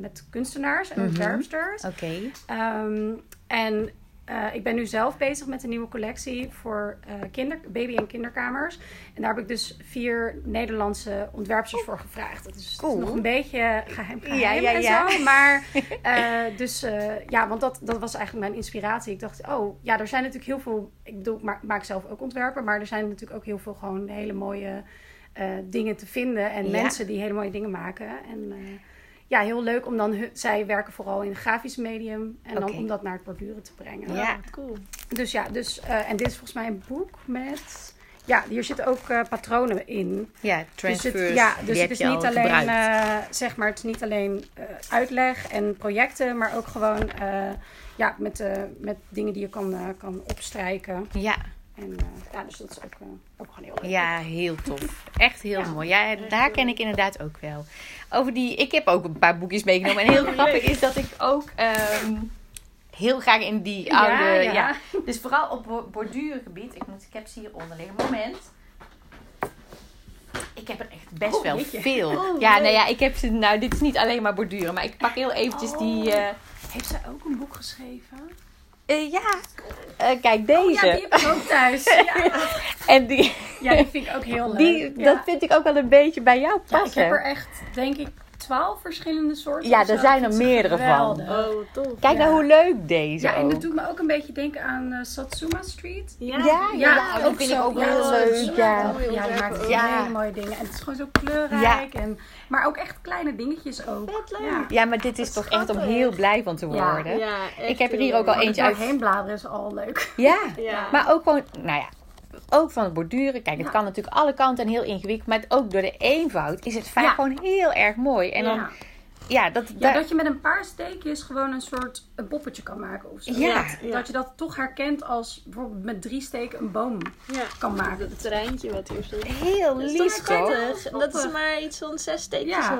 met kunstenaars en Mhm. ontwerpsters. Oké. Ehm, en eh, ik ben nu zelf bezig met een nieuwe collectie voor eh, kinder, baby- en kinderkamers. En daar heb ik dus vier Nederlandse ontwerpsters voor gevraagd. Dat is Cool. nog een beetje geheim, geheim Ja, ja, en ja. zo. Maar (laughs) eh, dus ja, want dat, dat was eigenlijk mijn inspiratie. Ik dacht, oh ja, er zijn natuurlijk heel veel... Ik bedoel, ik maak, maak zelf ook ontwerpen. Maar er zijn natuurlijk ook heel veel gewoon hele mooie dingen te vinden. En mensen die hele mooie dingen maken. En... ja, heel leuk om dan... hun- zij werken vooral in een grafisch medium. En dan om dat naar het borduren te brengen. Ja. wat cool. Dus ja, dus, eh, en dit is volgens mij een boek met... Ja, hier zitten ook eh, patronen in. Ja, Dus transfers. het, ja, dus het is niet alleen, eh, zeg maar, het is niet alleen eh, uitleg en projecten, maar ook gewoon eh, ja, met, eh, met dingen die je kan, eh, kan opstrijken. ja, En eh, ja, dus dat is ook, eh, ook gewoon heel leuk. ja, heel tof. Echt heel Ja. mooi. Ja, daar ken ik inderdaad ook wel. Over die, ik heb ook een paar boekjes meegenomen. En heel (laughs) grappig is dat ik ook ehm, heel graag in die oude... Ja, ja. Dus vooral op bo- borduurgebied. Ik, moet, ik heb ze hieronder liggen. Moment. Ik heb er echt best Oh, wel jeetje. veel. Oh, ja, leuk. nou ja, ik heb ze... Nou, dit is niet alleen maar borduren. Maar ik pak heel eventjes Oh. die... eh, Heeft zij ook een boek geschreven? Eh, ja, Eh, kijk deze. Oh ja, die heb ik ook thuis. Ja, (laughs) En die, ja die vind ik ook heel leuk. die, ja. dat vind ik ook wel een beetje bij jou Ja, passen. ik heb er echt, denk ik, twaalf verschillende soorten. Ja, er zijn er meerdere van. Oh, tof. Kijk Ja. nou hoe leuk deze Ja, en dat doet me ook een beetje denken aan eh, Satsuma Street. Ja, Ja, ja, Ja, dat vind ik ook ja, heel leuk. Ja. Ja, die maakt Ja. hele mooie dingen. En het is gewoon zo kleurrijk. En, maar ook echt kleine dingetjes ook. Vet leuk. Ja. Ja, maar dit is toch echt om heel blij van te worden. Ja, echt Ik heb er hier ook al eentje uit. Doorheen bladeren is al leuk. Ja. Ja. maar ook gewoon, nou ja, ook van het borduren. Kijk, het Ja. kan natuurlijk alle kanten en heel ingewikkeld. Maar ook door de eenvoud is het vaak Ja. gewoon heel erg mooi. En dan, ja. dat, Ja, dat je met een paar steekjes gewoon een soort een poppetje kan maken of zo. Ja. Dat, Ja. dat je dat toch herkent als bijvoorbeeld met drie steken een boom Ja. kan maken. Het terreintje wat hier stond. heel lief toch dat is maar iets van zes steekjes Ja.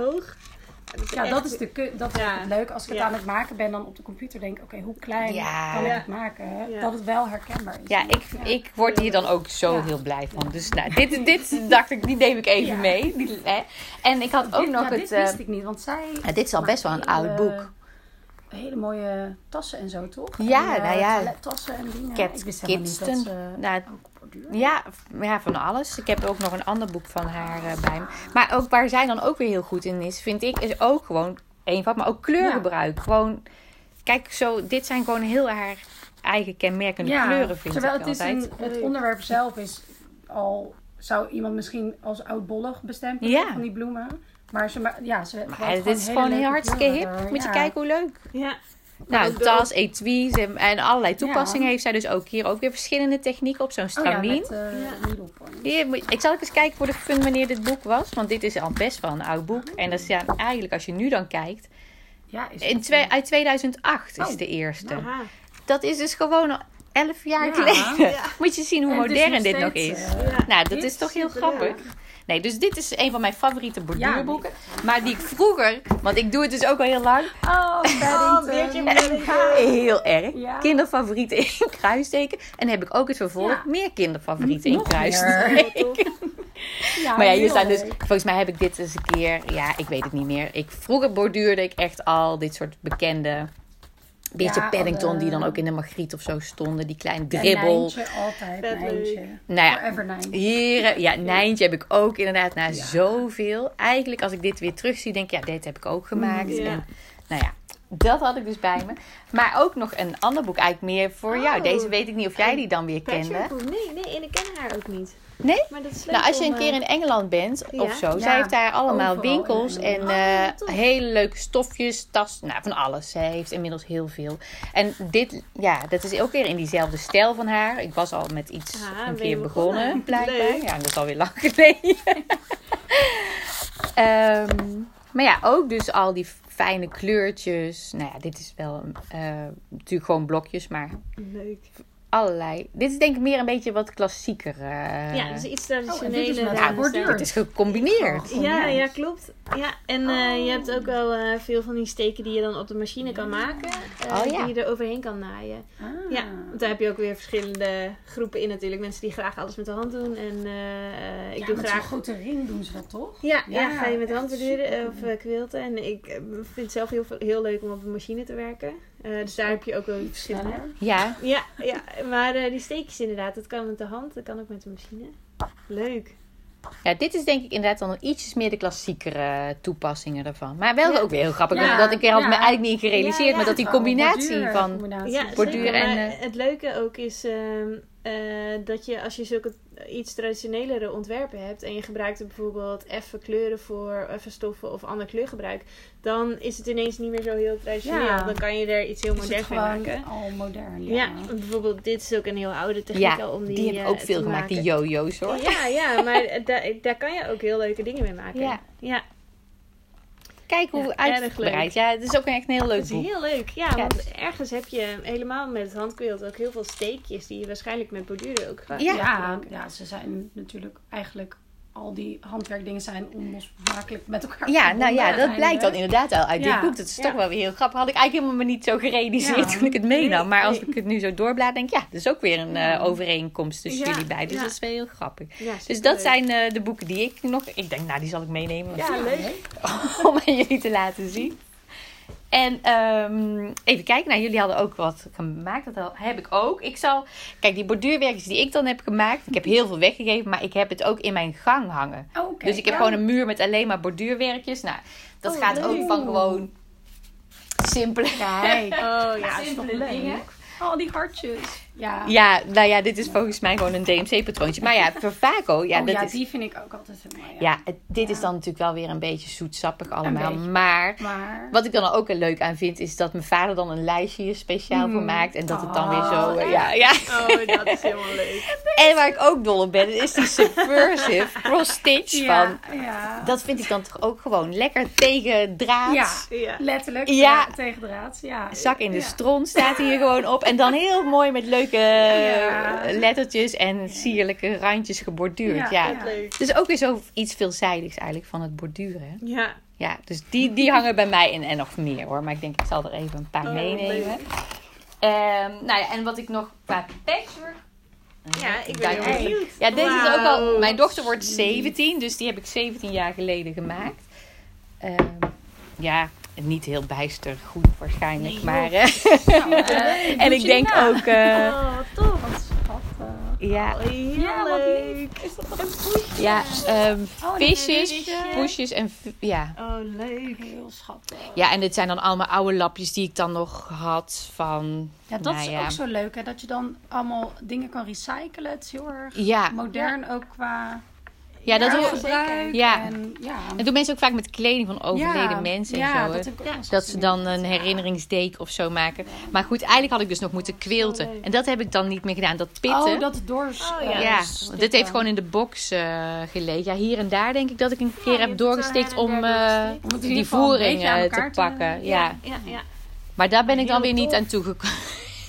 Hoog. Ja, echt- dat is, de, dat is Ja. het leuk. Als ik het Ja. aan het maken ben, dan op de computer denk ik, oké, hoe klein Ja. kan ik het maken? Ja. Dat het wel herkenbaar is. Ja, ik, ik word hier dan ook zo Ja. heel blij van. Dus nou, dit, dit dacht ik, die neem ik even Ja. mee. Die, hè. En ik had ook dit, nog ja, het... dit eh, wist ik niet, want zij ja, dit is al best wel een oud boek. Hele mooie tassen en zo, toch? Ja, en, eh, nou ja. toilettassen en dingen. Cat ik wist niet dat ze Nou. Ja, ja, van alles. Ik heb ook nog een ander boek van haar eh, bij me. Maar ook waar zij dan ook weer heel goed in is, vind ik, is ook gewoon eenvoud, maar ook kleurgebruik. Gewoon, kijk, zo, dit zijn gewoon heel haar eigen kenmerkende kleuren, vind terwijl ik het, is altijd. een, het onderwerp zelf is al... Zou iemand misschien als oudbollig bestempelen Ja. van die bloemen? Maar ze, ja, ze Maar dit is gewoon heel hartstikke hip. kleuren er. Moet je kijken hoe leuk. Ja. Nou, ook tas, etuis en, en allerlei toepassingen Ja. heeft zij dus ook hier. Ook weer verschillende technieken op zo'n Oh ja, stramien. met eh Ja. moet- ik zal ook eens kijken voor de fun wanneer dit boek was. Want dit is al best wel een oud boek. En dat is ja, eigenlijk, als je nu dan kijkt, Ja, is in twee, eh, uit 2008 is Oh. de eerste. Aha. Dat is dus gewoon al elf jaar Ja. geleden. Ja. (laughs) Moet je zien hoe en modern dit nog is. eh, Ja. nou, dat is toch heel grappig. Nee, dus dit is een van mijn favoriete borduurboeken. Maar die ik vroeger, want ik doe het dus ook al heel lang, Oh, Oh, Paddington. Beertje. Paddington. heel erg. Ja. Kinderfavorieten in (laughs) kruisteken. En heb ik ook het vervolg, Ja. meer kinderfavorieten in kruisteken. meer. (laughs) Ja, Maar ja, hier staan dus, volgens mij heb ik dit eens een keer, ja, ik weet het niet meer. Ik, vroeger borduurde ik echt al dit soort bekende, beetje Ja, Paddington, alle- die dan ook in de Magriet of zo stonden. Die kleine Ja, dribbel. Nijntje, altijd. Nijntje. Nou ja, Forever Nijntje. Hier, ja, Nijntje heb ik ook inderdaad na zoveel. Eigenlijk als ik dit weer terugzie, denk ik, ja, dit heb ik ook gemaakt. Ja. En, nou ja, dat had ik dus bij me. Maar ook nog een ander boek, eigenlijk meer voor jou. Oh. Deze weet ik niet of jij die dan weer kende. Nee, nee, en ik ken haar ook niet. Nee? Maar dat is leuk Nou, als je om, een keer eh, in Engeland bent Ja. of zo, Ja, zij heeft daar allemaal overal winkels en eh, Oh, tof. hele leuke stofjes, tas, nou van alles. Zij heeft inmiddels heel veel. En dit, ja, dat is ook weer in diezelfde stijl van haar. Ik was al met iets Ah, een keer begonnen, begonnen? (laughs) blijkbaar. Leuk. Ja, dat is alweer lang (laughs) geleden. Ehm, maar ja, ook dus al die fijne kleurtjes. Nou ja, dit is wel eh, natuurlijk gewoon blokjes, maar Leuk. Allerlei. Dit is denk ik meer een beetje wat klassieker. eh, Ja, dus iets Oh, borduur. stijl. het is gecombineerd. Ja, Ja. ja, klopt. Ja, en eh, je hebt ook wel eh, veel van die steken die je dan op de machine kan maken. eh, Oh, ja. Die je er overheen kan naaien. Ah. Ja, want daar heb je ook weer verschillende groepen in natuurlijk. Mensen die graag alles met de hand doen. En eh, eh, ik Ja, doe met graag... zo'n grote ring doen ze dat toch? Ja, ja, Ja, ga je met de hand borduren of uh, quilten. En ik vind het zelf heel, heel leuk om op een machine te werken. Eh, dus daar heb je ook wel verschillende. Sneller. Ja, Ja, ja, maar eh, die steekjes inderdaad, dat kan met de hand, dat kan ook met de machine. Leuk. ja, dit is denk ik inderdaad dan ietsjes meer de klassiekere toepassingen ervan. Maar wel Ja. ook weer heel grappig. Ja, dat ik er had ja. me eigenlijk niet gerealiseerd. Ja, ja. maar dat die Oh, combinatie borduur, van... combinatie. Borduur en, eh, het leuke ook is ehm, eh, dat je als je zulke iets traditionelere ontwerpen hebt en je gebruikt er bijvoorbeeld even kleuren voor, even stoffen of ander kleurgebruik, dan is het ineens niet meer zo heel traditioneel. Ja. Dan kan je er iets heel moderns van maken. al modern. Ja. Ja. bijvoorbeeld dit is ook een heel oude techniek Ja, om die, die heb ik eh, ook veel gemaakt. Die yo-yo's hoor. Ja, ja, maar daar, daar kan je ook heel leuke dingen mee maken. Ja. ja. Kijk hoe Ja, uitgebreid. Ja, het is ook echt een heel leuk is heel leuk. Ja, Ja. want ergens heb je helemaal met het handquilt ook heel veel steekjes die je waarschijnlijk met borduren ook gaat Ja. Ja, ja, ze zijn natuurlijk eigenlijk al die handwerkdingen zijn onlosmakelijk met elkaar Ja, nou ja, dat blijkt dan inderdaad al uit dit boek. Dat is Ja. toch wel weer heel grappig. Had ik eigenlijk helemaal niet zo gerealiseerd Ja. (laughs) toen ik het meenam. Maar als ik het nu zo doorblaad, denk ik, ja, dat is ook weer een eh, overeenkomst tussen jullie beiden. Dus dat is wel heel grappig. Dus dat zijn eh, de boeken die ik nog... Ik denk, nou, die zal ik meenemen. Ja, leuk. (laughs) om aan jullie te laten zien. En ehm, even kijken, nou, jullie hadden ook wat gemaakt. Dat heb ik ook. Ik zal, kijk, die borduurwerkjes die ik dan heb gemaakt. Ik heb heel veel weggegeven, maar ik heb het ook in mijn gang hangen. Oh. Dus ik heb Ja. gewoon een muur met alleen maar borduurwerkjes. Nou, dat Oh, gaat ook van gewoon simpele. Kijk. (laughs) Oh ja, Ja, is toch simpele leuk. dingen. Al die hartjes. Ja. Ja, nou ja, dit is volgens mij gewoon een DMC-patroontje. Maar ja, (laughs) voor ja, oh, dat ja, is... die vind ik ook altijd heel mooi. Ja, dit is dan natuurlijk wel weer een beetje zoetsappig allemaal. Maar Maar... Wat ik dan ook leuk aan vind, is dat mijn vader dan een lijstje hier speciaal voor Mm. maakt. En dat het dan weer Oh, zo. ja, ja. Oh, dat is helemaal leuk. (laughs) En waar ik ook dol op ben, is die subversive (laughs) cross-stitch van. ja. Dat vind ik dan toch ook gewoon lekker tegen draad. Ja, letterlijk. Ja. Tegen draad. Ja. Zak in de Ja. stront staat hier gewoon op. En dan heel mooi met Ja. lettertjes en sierlijke randjes geborduurd. Ja. Ja. Dus ook weer zo iets veelzijdigs eigenlijk van het borduren. hè. Ja. Ja, dus die, die hangen bij mij in en nog meer hoor. Maar ik denk ik zal er even een paar Oh, meenemen. Ehm, nou ja, en wat ik nog qua patchwork. Ja, ik ben heel benieuwd. Ja, dit is ook al. Mijn dochter wordt 17, dus die heb ik 17 jaar geleden gemaakt. Ehm, ja, niet heel bijster goed waarschijnlijk, Nee, maar. eh, Nou, eh, (laughs) en ik denk ook. eh, Oh, tof. Wat schattig. ja, Oh, heel Ja, wat leuk. Is dat een poesje? ja ehm, Oh, visjes, visje. poesjes en. Ja. Oh, leuk. Heel schattig. ja, en dit zijn dan allemaal oude lapjes die ik dan nog had van. Ja, dat nou is ja. ook zo leuk, hè? Dat je dan allemaal dingen kan recyclen. Het is heel erg Ja, modern ook qua ja dat Ja, doen gebruik. Ja. En, ja. Dat doen mensen ook vaak met kleding van overleden Ja, mensen en ja, zo. Dat, heb ik ook Ja. Dat ze dan een Ja. herinneringsdate of zo maken. Maar goed, eigenlijk had ik dus nog moeten quilten. leuk. En dat heb ik dan niet meer gedaan. Dat pitten. Oh, dat door. Oh, eh, ja. dit heeft gewoon in de box eh gelegen. Ja, hier en daar denk ik dat ik een keer heb doorgestikt en om eh, doorgestikt. Om in die voering eh, te elkaar te- pakken. Ja. Ja, ja. Maar daar ben ik dan weer niet aan toegekomen.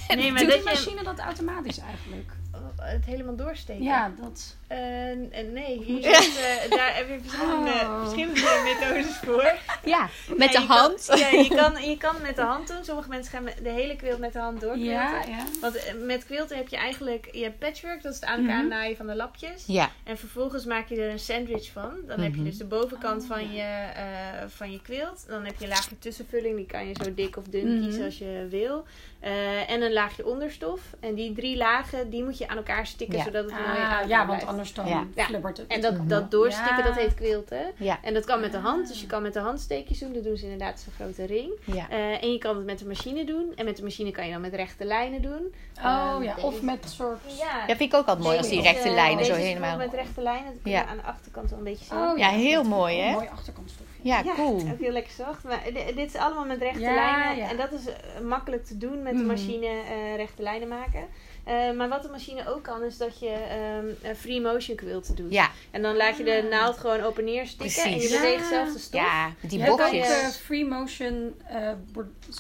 Nee, (laughs) maar Doet je machine dat automatisch eigenlijk? het helemaal doorsteken. Ja, dat... Eh, n- nee, hier zit, eh, daar heb je verschillende, Oh. verschillende methodes voor. Ja, met Ja, de kan- hand. ja, je kan, je kan met de hand doen. Sommige mensen gaan de hele quilt met de hand doorquilten. Ja, ja. Want eh, met quilten heb je eigenlijk je hebt patchwork, dat is het aan elkaar Mhm. naaien van de lapjes. Ja, En vervolgens maak je er een sandwich van. Dan heb je Mhm. dus de bovenkant van, je, eh, van je quilt. Dan heb je een laagje tussenvulling, die kan je zo dik of dun Mhm. kiezen als je wil. Eh, en een laagje onderstof. En die drie lagen, die moet je aan elkaar stikken, zodat het mooi Ah, aan ja, want. Anders dan Ja. Het. En dat, dat doorstikken, Ja. dat heet quilten. Ja. En dat kan met de hand. Dus je kan met de hand steekjes doen. Dat doen ze inderdaad zo'n grote ring. Ja. Eh, en je kan het met de machine doen. En met de machine kan je dan met rechte lijnen doen. Oh Ehm, ja, of met een soort... Ja, Ja, vind ik ook altijd mooi als die rechte eh, lijnen deze zo helemaal... met rechte lijnen. Dat kun je Ja. aan de achterkant wel een beetje zien. Oh, Ja, heel dat- mooi, hè? Een mooi achterkantstofje. Ja, cool. ook heel lekker zacht. Maar di- dit is allemaal met rechte Ja, lijnen. ja. En dat is eh, makkelijk te doen met de Mhm. machine eh, rechte lijnen maken. Eh, maar wat de machine ook kan, is dat je ehm, een free motion quilten doet. Ja, En dan laat je de Ah. naald gewoon op en neer stikken. En je beweegt Ja. zelf de stof. ja, die Je hebt ook eh, free motion, eh,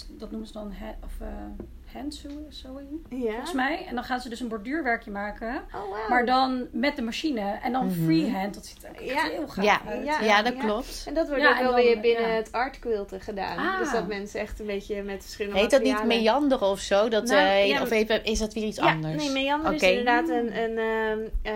dat noemen ze dan of, eh, hand sew- sewing, Ja. volgens mij. En dan gaan ze dus een borduurwerkje maken. Oh, wow. Maar dan met de machine. En dan Mhm. freehand. Dat ziet er echt Ja. heel gaaf Ja. uit. Ja. Ja, dat Ja. klopt. En dat wordt Ja, ook wel dan, weer binnen ja. het art quilten gedaan. Ah. Dus dat mensen echt een beetje met verschillende Heet dat niet meanderen of zo? Dat, Nou, eh, ja, of even, is dat weer iets Ja, anders? nee, meander Oké. is inderdaad een, een ehm, eh,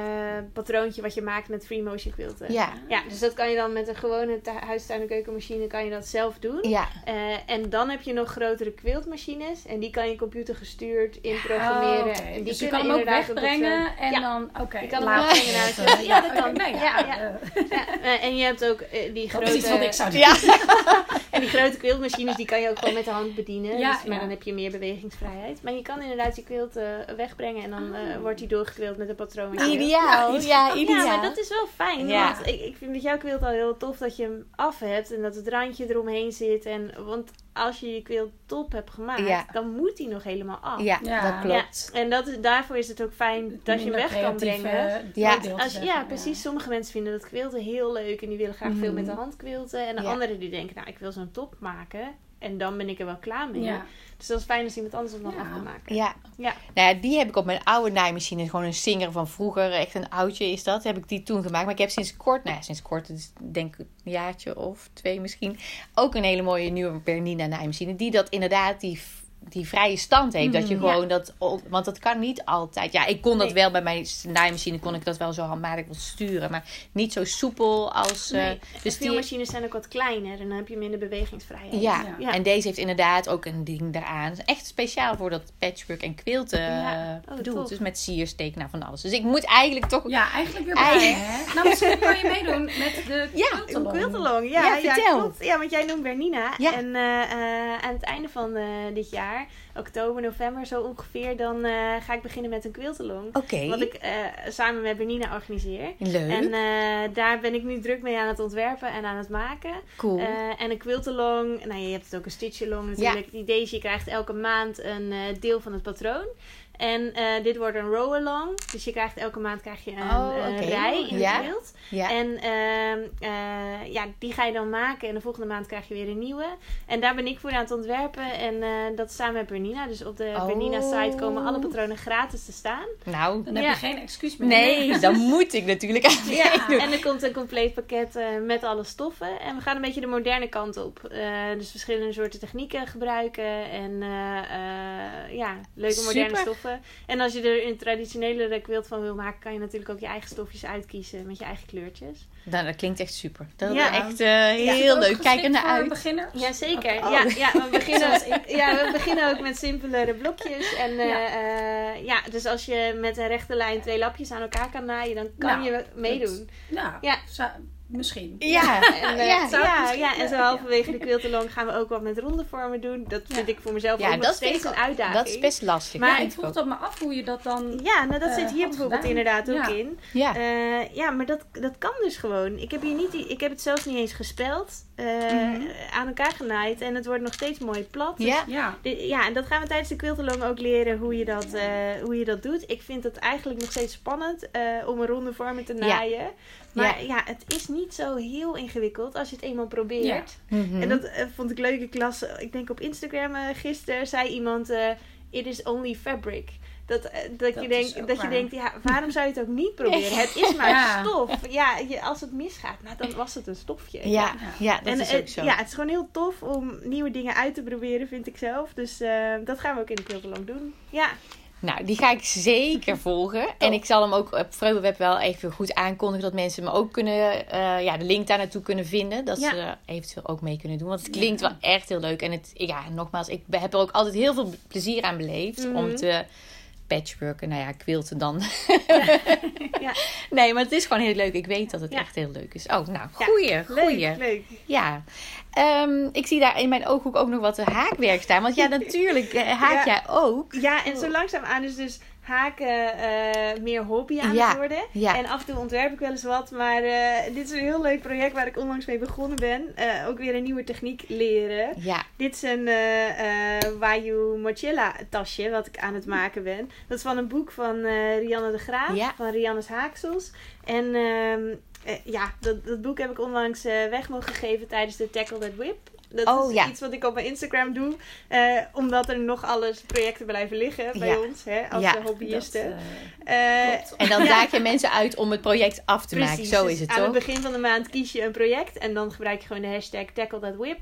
patroontje wat je maakt met free motion quilten. Ja, Ja, dus dat kan je dan met een gewone huistuin- en keukenmachine kan je dat zelf doen. ja. Eh, en dan heb je nog grotere quiltmachines. En die kan je computergestuurd Oh, inprogrammeren. oké. En die Dus je kan hem ook wegbrengen en ja. dan, oké. Je kan hem wegbrengen naar het- ja, dat kan. nou ja, Ja, ja. eh, Ja, eh, en je hebt ook eh, die dat is iets wat ik grote... zou doen. Ja, (laughs) En die grote quiltmachines die kan je ook gewoon met de hand bedienen. Ja, dus, maar ja. dan heb je meer bewegingsvrijheid. Maar je kan inderdaad je quilt eh, wegbrengen. En dan eh, Oh. wordt die doorgekwild met een patroon. ideaal. Ja, ideaal. Ja, maar dat is wel fijn. Ja. Want ik, ik vind met jouw quilt al heel tof dat je hem af hebt. En dat het randje eromheen zit. En, want als je je quilt top hebt gemaakt, Ja. dan moet die nog helemaal af. Ja, Ja. dat klopt. Ja, en dat is, daarvoor is het ook fijn dat je hem weg kan brengen. Ja. Als, ja, precies. Sommige mensen vinden dat quilten heel leuk en die willen graag veel Mhm. met de hand quilten. En de Ja. anderen die denken, nou, ik wil zo'n top maken en dan ben ik er wel klaar mee. Ja. Dus dat is fijn als iemand anders dan Ja. af kan maken. Ja. Ja. Nou ja, die heb ik op mijn oude naaimachine. Gewoon een Singer van vroeger. Echt een oudje is dat. Heb ik die toen gemaakt. Maar ik heb sinds kort, nou ja, sinds kort, dus denk ik een jaartje of twee misschien. Ook een hele mooie nieuwe Bernina naaimachine. Die dat inderdaad, die, die vrije stand heeft. Dat je Mhm. gewoon dat, want dat kan niet altijd. Ja, ik kon dat Nee. wel bij mijn naaimachine. Kon ik dat wel zo handmatig wel sturen. Maar niet zo soepel als... eh, Nee. dus Veel die, machines zijn ook wat kleiner en dan heb je minder bewegingsvrijheid. ja. Ja. Ja. en deze heeft inderdaad ook een ding eraan. Echt speciaal voor dat patchwork en quilten Ja. eh, Oh, bedoeld. tof. Dus met siersteek, nou van alles. Dus ik moet eigenlijk toch... Ja, eigenlijk weer bij? Nou, misschien kan je meedoen met de (laughs) Ja, Een quiltalong. quiltalong, ja. Ja, Ja, vertel. klopt. Ja, want jij noemt Bernina. Ja. En eh, eh, aan het einde van eh, dit jaar, oktober, november zo ongeveer, dan eh, ga ik beginnen met een quiltalong. Oké, Wat ik eh, samen met Bernina organiseer. leuk, En eh, daar ben ik nu druk mee aan het ontwerpen en aan het maken. cool. En een quiltalong, nou je hebt het ook een stitchalong natuurlijk. Het idee is, je krijgt elke maand een deel van het patroon. En eh, dit wordt een row along. Dus je krijgt elke maand krijg je een, Oh, oké. rij in Ja. het quilt. ja, En ehm, eh, ja, die ga je dan maken. En de volgende maand krijg je weer een nieuwe. En daar ben ik voor aan het ontwerpen. En eh, dat is samen met Bernina. Dus op de Oh. Bernina-site komen alle patronen gratis te staan. nou, Dan heb je geen excuus meer. nee, dan moet ik natuurlijk aan (laughs) Ja, en er komt een compleet pakket eh, met alle stoffen. En we gaan een beetje de moderne kant op. Eh, dus verschillende soorten technieken gebruiken. En eh, eh, ja, leuke moderne Super. stoffen. En als je er een traditionele quilt van wil maken, kan je natuurlijk ook je eigen stofjes uitkiezen met je eigen kleurtjes. Nou, dat klinkt echt super. Dat Ja. is echt eh, heel leuk. Kijk er naar voor uit. beginners? Jazeker. Oh. Ja, ja, we (laughs) beginnen, ja, we beginnen ook met simpelere blokjes. En eh, Ja. ja. ja, dus als je met een rechte lijn twee lapjes aan elkaar kan naaien, dan kan Nou, je meedoen. Nou, Ja. Zou- misschien. Ja, En, eh, ja. ja, misschien ja, en zo halverwege de quiltalong gaan we ook wat met ronde vormen doen. Dat vind Ja. ik voor mezelf Ja, ook dat nog steeds ik een uitdaging. Dat is best lastig. Maar ik vroeg dat me af hoe je dat dan... Ja, nou dat eh, zit hier had bijvoorbeeld gedaan. inderdaad ook Ja. in. Ja, Eh, ja, maar dat, dat kan dus gewoon. Ik heb, hier niet, ik heb het zelfs niet eens gespeld. eh, Mhm. Aan elkaar genaaid. En het wordt nog steeds mooi plat. Dus ja. Ja. En dat gaan we tijdens de quiltalong ook leren hoe je dat, eh, hoe je dat doet. Ik vind het eigenlijk nog steeds spannend eh, om een ronde vormen te Ja. naaien. Maar ja. het is niet zo heel ingewikkeld als je het eenmaal probeert. Mhm. En dat eh, vond ik leuk. Ik las, eh, ik denk op Instagram eh, gisteren, zei iemand: eh, It is only fabric. Dat, dat, Dat je, denkt, dat je denkt, ja, waarom zou je het ook niet (laughs) proberen? Het is maar Ja. stof. Ja, je, als het misgaat, nou, dan was het een stofje. ja, ja, dat en is ook zo. ja, het is gewoon heel tof om nieuwe dingen uit te proberen, vind ik zelf. Dus eh, dat gaan we ook in de Quiltalong doen. Ja, Nou, die ga ik zeker (laughs) volgen. En ik zal hem ook op Vreugdeweb wel even goed aankondigen. Dat mensen me ook kunnen, eh, ja, de link daar naartoe kunnen vinden. Dat Ja. ze er eventueel ook mee kunnen doen. Want het klinkt wel echt heel leuk. En het, ja, nogmaals, ik heb er ook altijd heel veel plezier aan beleefd. Mhm. Om te patchworken. Nou ja, quilten dan. (laughs) Ja. (laughs) Nee, maar het is gewoon heel leuk. Ik weet dat het Ja. echt heel leuk is. Oh, nou, goeie, goeie. Leuk, leuk. Ja. Ehm, ik zie daar in mijn ooghoek ook nog wat haakwerk staan. Want ja, (laughs) natuurlijk eh, haak jij ook. Ja, en zo langzaamaan is dus haken eh, meer hobby aan Ja, het worden. ja. En af en toe ontwerp ik wel eens wat. Maar eh, dit is een heel leuk project waar ik onlangs mee begonnen ben. Eh, ook weer een nieuwe techniek leren. Ja, Dit is een Wayu Mochila tasje wat ik aan het maken ben. Dat is van een boek van Rianne de Graaf. Van Rianne's Haaksels. En ehm, eh, ja, dat, dat boek heb ik onlangs weg mogen geven tijdens de Tackle That Whip. Dat Oh, is ja. iets wat ik op mijn Instagram doe. eh, omdat er nog alles projecten blijven liggen bij Ja. ons. Hè, als Ja. hobbyisten. Dat, eh, Eh, en dan (laughs) daag je mensen uit om het project af te maken. Zo dus is het aan toch? het begin van de maand kies je een project en dan gebruik je gewoon de hashtag Tackle That Whip.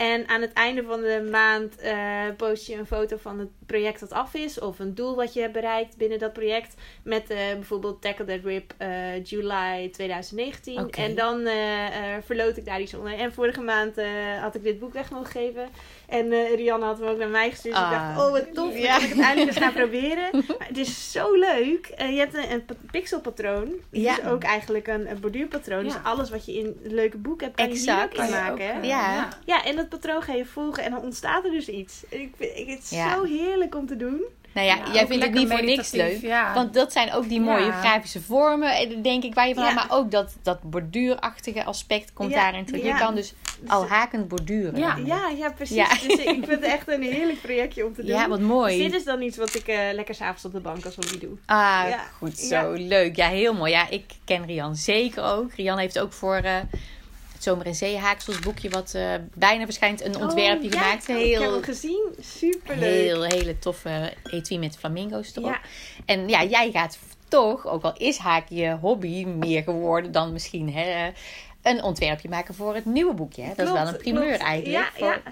En aan het einde van de maand eh, post je een foto van het project dat af is of een doel wat je hebt bereikt binnen dat project. Met eh, bijvoorbeeld Tackle That Whip eh July 2019. Oké. En dan eh, eh, verloot ik daar iets onder. En vorige maand eh, had ik dit boek weg mogen geven. En eh Rianne had hem ook naar mij gestuurd. Dus ik Ah. dacht, oh wat tof, Ja. kan ik het eindelijk eens gaan proberen. (laughs) Maar het is zo leuk. Eh, je hebt een, een pa- pixelpatroon. Ja. is ook eigenlijk een, een borduurpatroon. Dus Ja. alles wat je in een leuke boek hebt, kan je hier Exact. ook kan in je maken. ook, eh, Ja. ja, en dat patroon ga je volgen en dan ontstaat er dus iets. Ik vind ik, het is Ja. zo heerlijk om te doen. Nou ja, Ja, jij vindt het niet voor niks leuk. ja. Want dat zijn ook die mooie Ja. grafische vormen, eh, denk ik, waar je van. Maar ook dat, dat borduurachtige aspect komt Ja, daarin terug. Je kan dus al hakend borduren. Ja. Ja, ja precies. Ja. Dus ik vind het echt een heerlijk projectje om te doen. Ja, wat Dus mooi. dit is dan iets wat ik eh, lekker s'avonds op de bank als hobby doe. Ah, Ja. goed Ja. zo. Leuk. Ja, heel mooi. Ja, ik ken Rian zeker ook. Rian heeft ook voor eh, het Zomer en Zee Haaksels boekje, wat eh, bijna verschijnt, een ontwerpje Oh, ja. gemaakt. Oh, Ik heb Heel, hem gezien. Superleuk. heel, hele toffe etui met flamingo's erop. Ja. En ja, jij gaat toch, ook al is haak je hobby meer geworden dan misschien hè, een ontwerpje maken voor het nieuwe boekje. Hè? Dat is wel een primeur klopt. eigenlijk. Ja, voor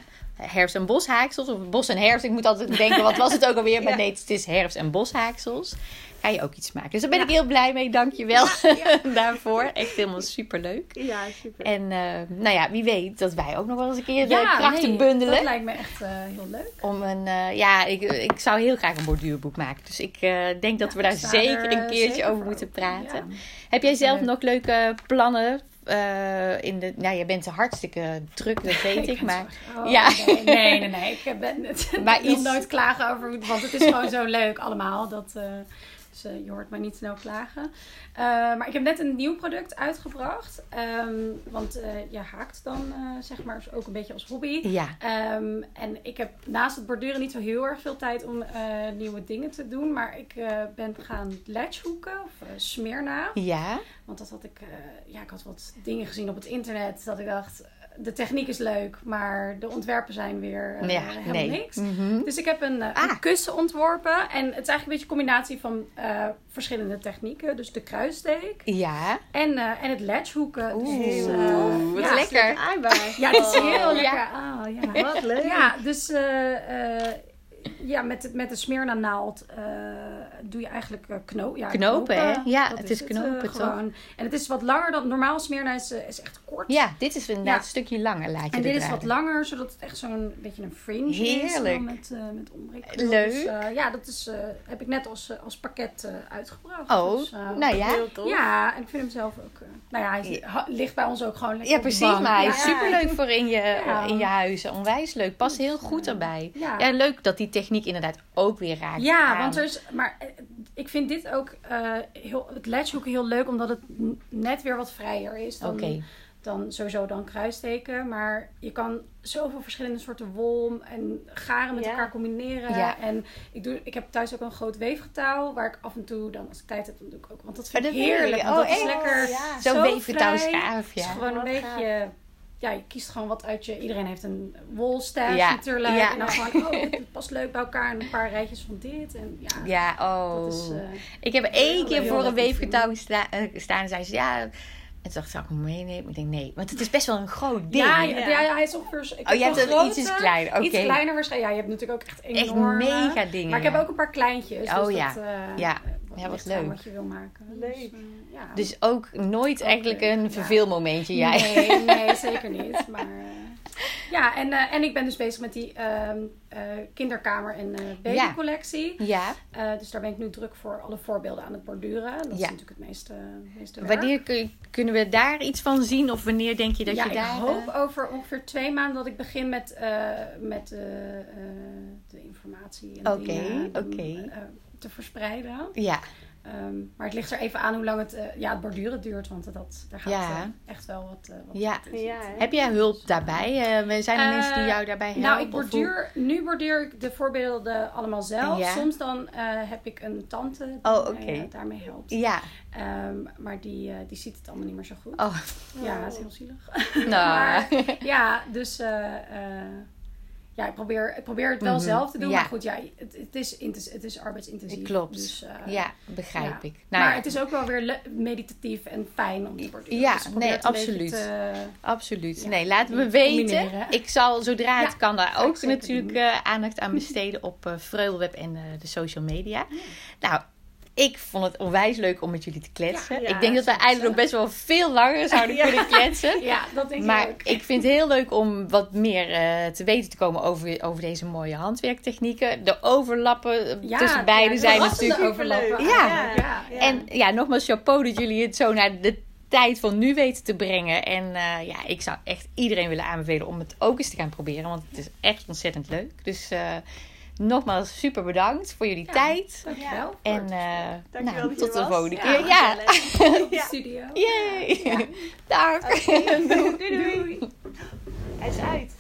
herfst- en boshaaksels. Of bos en herfst. Ik moet altijd denken, wat was het ook alweer? (laughs) Maar nee, het is herfst- en boshaaksels. Ga je ook iets maken. Dus daar ben ik heel blij mee. Dank je wel (laughs) daarvoor. Echt helemaal superleuk. Ja, super. En eh, nou ja, wie weet dat wij ook nog wel eens een keer de Ja, krachten nee, bundelen. Dat lijkt me echt eh, heel leuk. Om een, eh, ja, ik, ik zou heel graag een borduurboek maken. Dus ik eh, denk dat we daar ik zeker er, een eh, keertje zeker over moeten praten. Heb jij zelf nog leuke plannen? eh, in de, nou, je bent hartstikke druk, dat (laughs) weet ik. ben Maar oh, Ja. Nee, nee, nee. nee. Ik ben het. (laughs) Maar ik wil iets- nooit klagen over. Want het is gewoon zo leuk allemaal. Dat, eh, dus eh, je hoort mij niet snel klagen. Eh, maar ik heb net een nieuw product uitgebracht. Ehm, want eh, je haakt dan, zeg maar, ook een beetje als hobby. ja, Ehm, en ik heb naast het borduren niet zo heel erg veel tijd om nieuwe dingen te doen. Maar ik ben gaan ledgehoeken of smeerna. ja, Want dat had ik, ja, ik had wat dingen gezien op het internet. Dat ik dacht, de techniek is leuk, maar de ontwerpen zijn weer eh, ja, helemaal nee. niks. Mhm. Dus ik heb een, eh, Ah. een kussen ontworpen. En het is eigenlijk een beetje een combinatie van eh, verschillende technieken. Dus de kruissteek Ja, en, eh, en het ledgehoeken. Oeh, dus, eh, wat ja, lekker. (laughs) Ja, dat is heel Oh, lekker. ja. Ah, ja. (laughs) Wat leuk. Ja, dus eh, eh, ja, met, het- met de smeerna naald eh, doe je eigenlijk eh, kno ja, Knopen, hè? Ja, Dat het is eh, knopen, toch? gewoon. En het is wat langer dan normaal smeerna is, eh, is echt kort. ja, dit is inderdaad Ja. een stukje langer, laat je En dit is wat langer, zodat het echt zo'n beetje een fringe is. Heerlijk. dan Met, eh met. Leuk. Dus, eh, ja, dat is, eh, heb ik net als, eh, als pakket eh, uitgebracht. Oh, Dus, eh, nou ja. Heel tof. Ja, en ik vind hem zelf ook... eh, nou ja, hij is- ligt bij ons ook gewoon lekker Ja, precies, bank. maar hij Ja. is superleuk voor in je, Ja. in je huis. Onwijs leuk. Past heel goed eh, erbij. Ja. Ja, leuk dat die techniek inderdaad ook weer raakt Ja, aan. want er is. Maar eh, ik vind dit ook eh, heel. Het ledgehoeken heel leuk, omdat het net weer wat vrijer is dan, dan sowieso dan kruisteken. Maar je kan zoveel verschillende soorten wol en garen met Ja. elkaar combineren. Ja. En ik, doe, ik heb thuis ook een groot weefgetouw, waar ik af en toe dan als ik tijd heb, dan doe ik ook. Want dat vind Oh, ik heerlijk. Want Oh, dat is echt? lekker. Ja. Zo'n zo weefgetouw is gaaf, Het is ja. gewoon een beetje. Ja, je kiest gewoon wat uit je. Iedereen heeft een wolstash Ja, natuurlijk. ja. En dan gewoon, oh, dit past leuk bij elkaar. En een paar rijtjes van dit. En ja, Ja, oh. dat is... eh, Ik heb één keer voor een weefgetouw sta- eh, staan en zei ze ja. En toen dacht ik, zou ik hem meenemen? Ik denk nee, want het is best wel een groot ding. Ja, Ja. hij is ongeveer... Oh, je heb hebt een ietsjes kleiner, oké. Iets kleiner waarschijnlijk. Ja, je hebt natuurlijk ook echt Echt enorme... mega dingen. Maar ik heb ook een paar kleintjes. Oh, dus ja. Dat, eh, Ja. Ja, wat leuk. wat je wil maken. Leuk. Dus, eh, ja. Dus ook nooit Ook eigenlijk leuk, een ja. verveelmomentje jij. Nee, (laughs) nee, zeker niet. Maar... eh, Ja, en, eh, en ik ben dus bezig met die ehm, eh, kinderkamer en eh babycollectie. Ja. Eh, dus daar ben ik nu druk voor alle voorbeelden aan het borduren. Dat is Ja. natuurlijk het meeste, meeste werk. Wanneer kun- kunnen we daar iets van zien? Of wanneer denk je dat ja, je daar... ik hoop over ongeveer twee maanden dat ik begin met, eh, met de informatie en Oké, oké. Te verspreiden. Ja, Ehm, maar het ligt er even aan hoe lang het, eh, ja, het borduren duurt. Want dat, daar gaat Ja. eh, echt wel wat, eh wat Ja. heb jij hulp daarbij? Eh, zijn er mensen die jou daarbij helpen? Nou, ik borduur, nu borduur ik de voorbeelden allemaal zelf. Ja. Soms dan eh, heb ik een tante die Oh, mij, daarmee helpt. Ja. Ehm, maar die, eh, die ziet het allemaal niet meer zo goed. Oh, Ja, dat is heel zielig. nou. (laughs) Maar- ja, dus eh, eh, ja, ik probeer, ik probeer het wel Mhm. zelf te doen. Ja. Maar goed, ja, het, het, is, het is arbeidsintensief. Klopt. Dus, eh, ja, begrijp ja. ik. Nou, maar ja, het is ook wel weer meditatief en fijn om te borduren. Ja, Dus nee, absoluut. te- absoluut. Nee, laten we weten. combineren. Ik zal zodra het kan daar ook natuurlijk eh, aandacht aan besteden op eh Vreulweb en de social media. Nou, ik vond het onwijs leuk om met jullie te kletsen. Ja, ja, ik denk dat we eigenlijk nog best wel veel langer zouden Ja. kunnen kletsen. (laughs) Ja, dat denk Maar ik ook. ik vind het heel leuk om wat meer eh, te weten te komen over, over deze mooie handwerktechnieken. De overlappen tussen beide ja, zijn natuurlijk... overlappen. Ja. En ja, nogmaals chapeau dat jullie het zo naar de tijd van nu weten te brengen. En eh, ja, ik zou echt iedereen willen aanbevelen om het ook eens te gaan proberen. Want het is echt ontzettend leuk. Dus eh, nogmaals super bedankt voor jullie Ja. tijd. Dankjewel. En eh, Dankjewel nou, tot de was. volgende Ja, keer. Ja, gezellig. (laughs) op de Ja. studio. yay. Ja. Dag. (laughs) Doei doei. Hij is uit.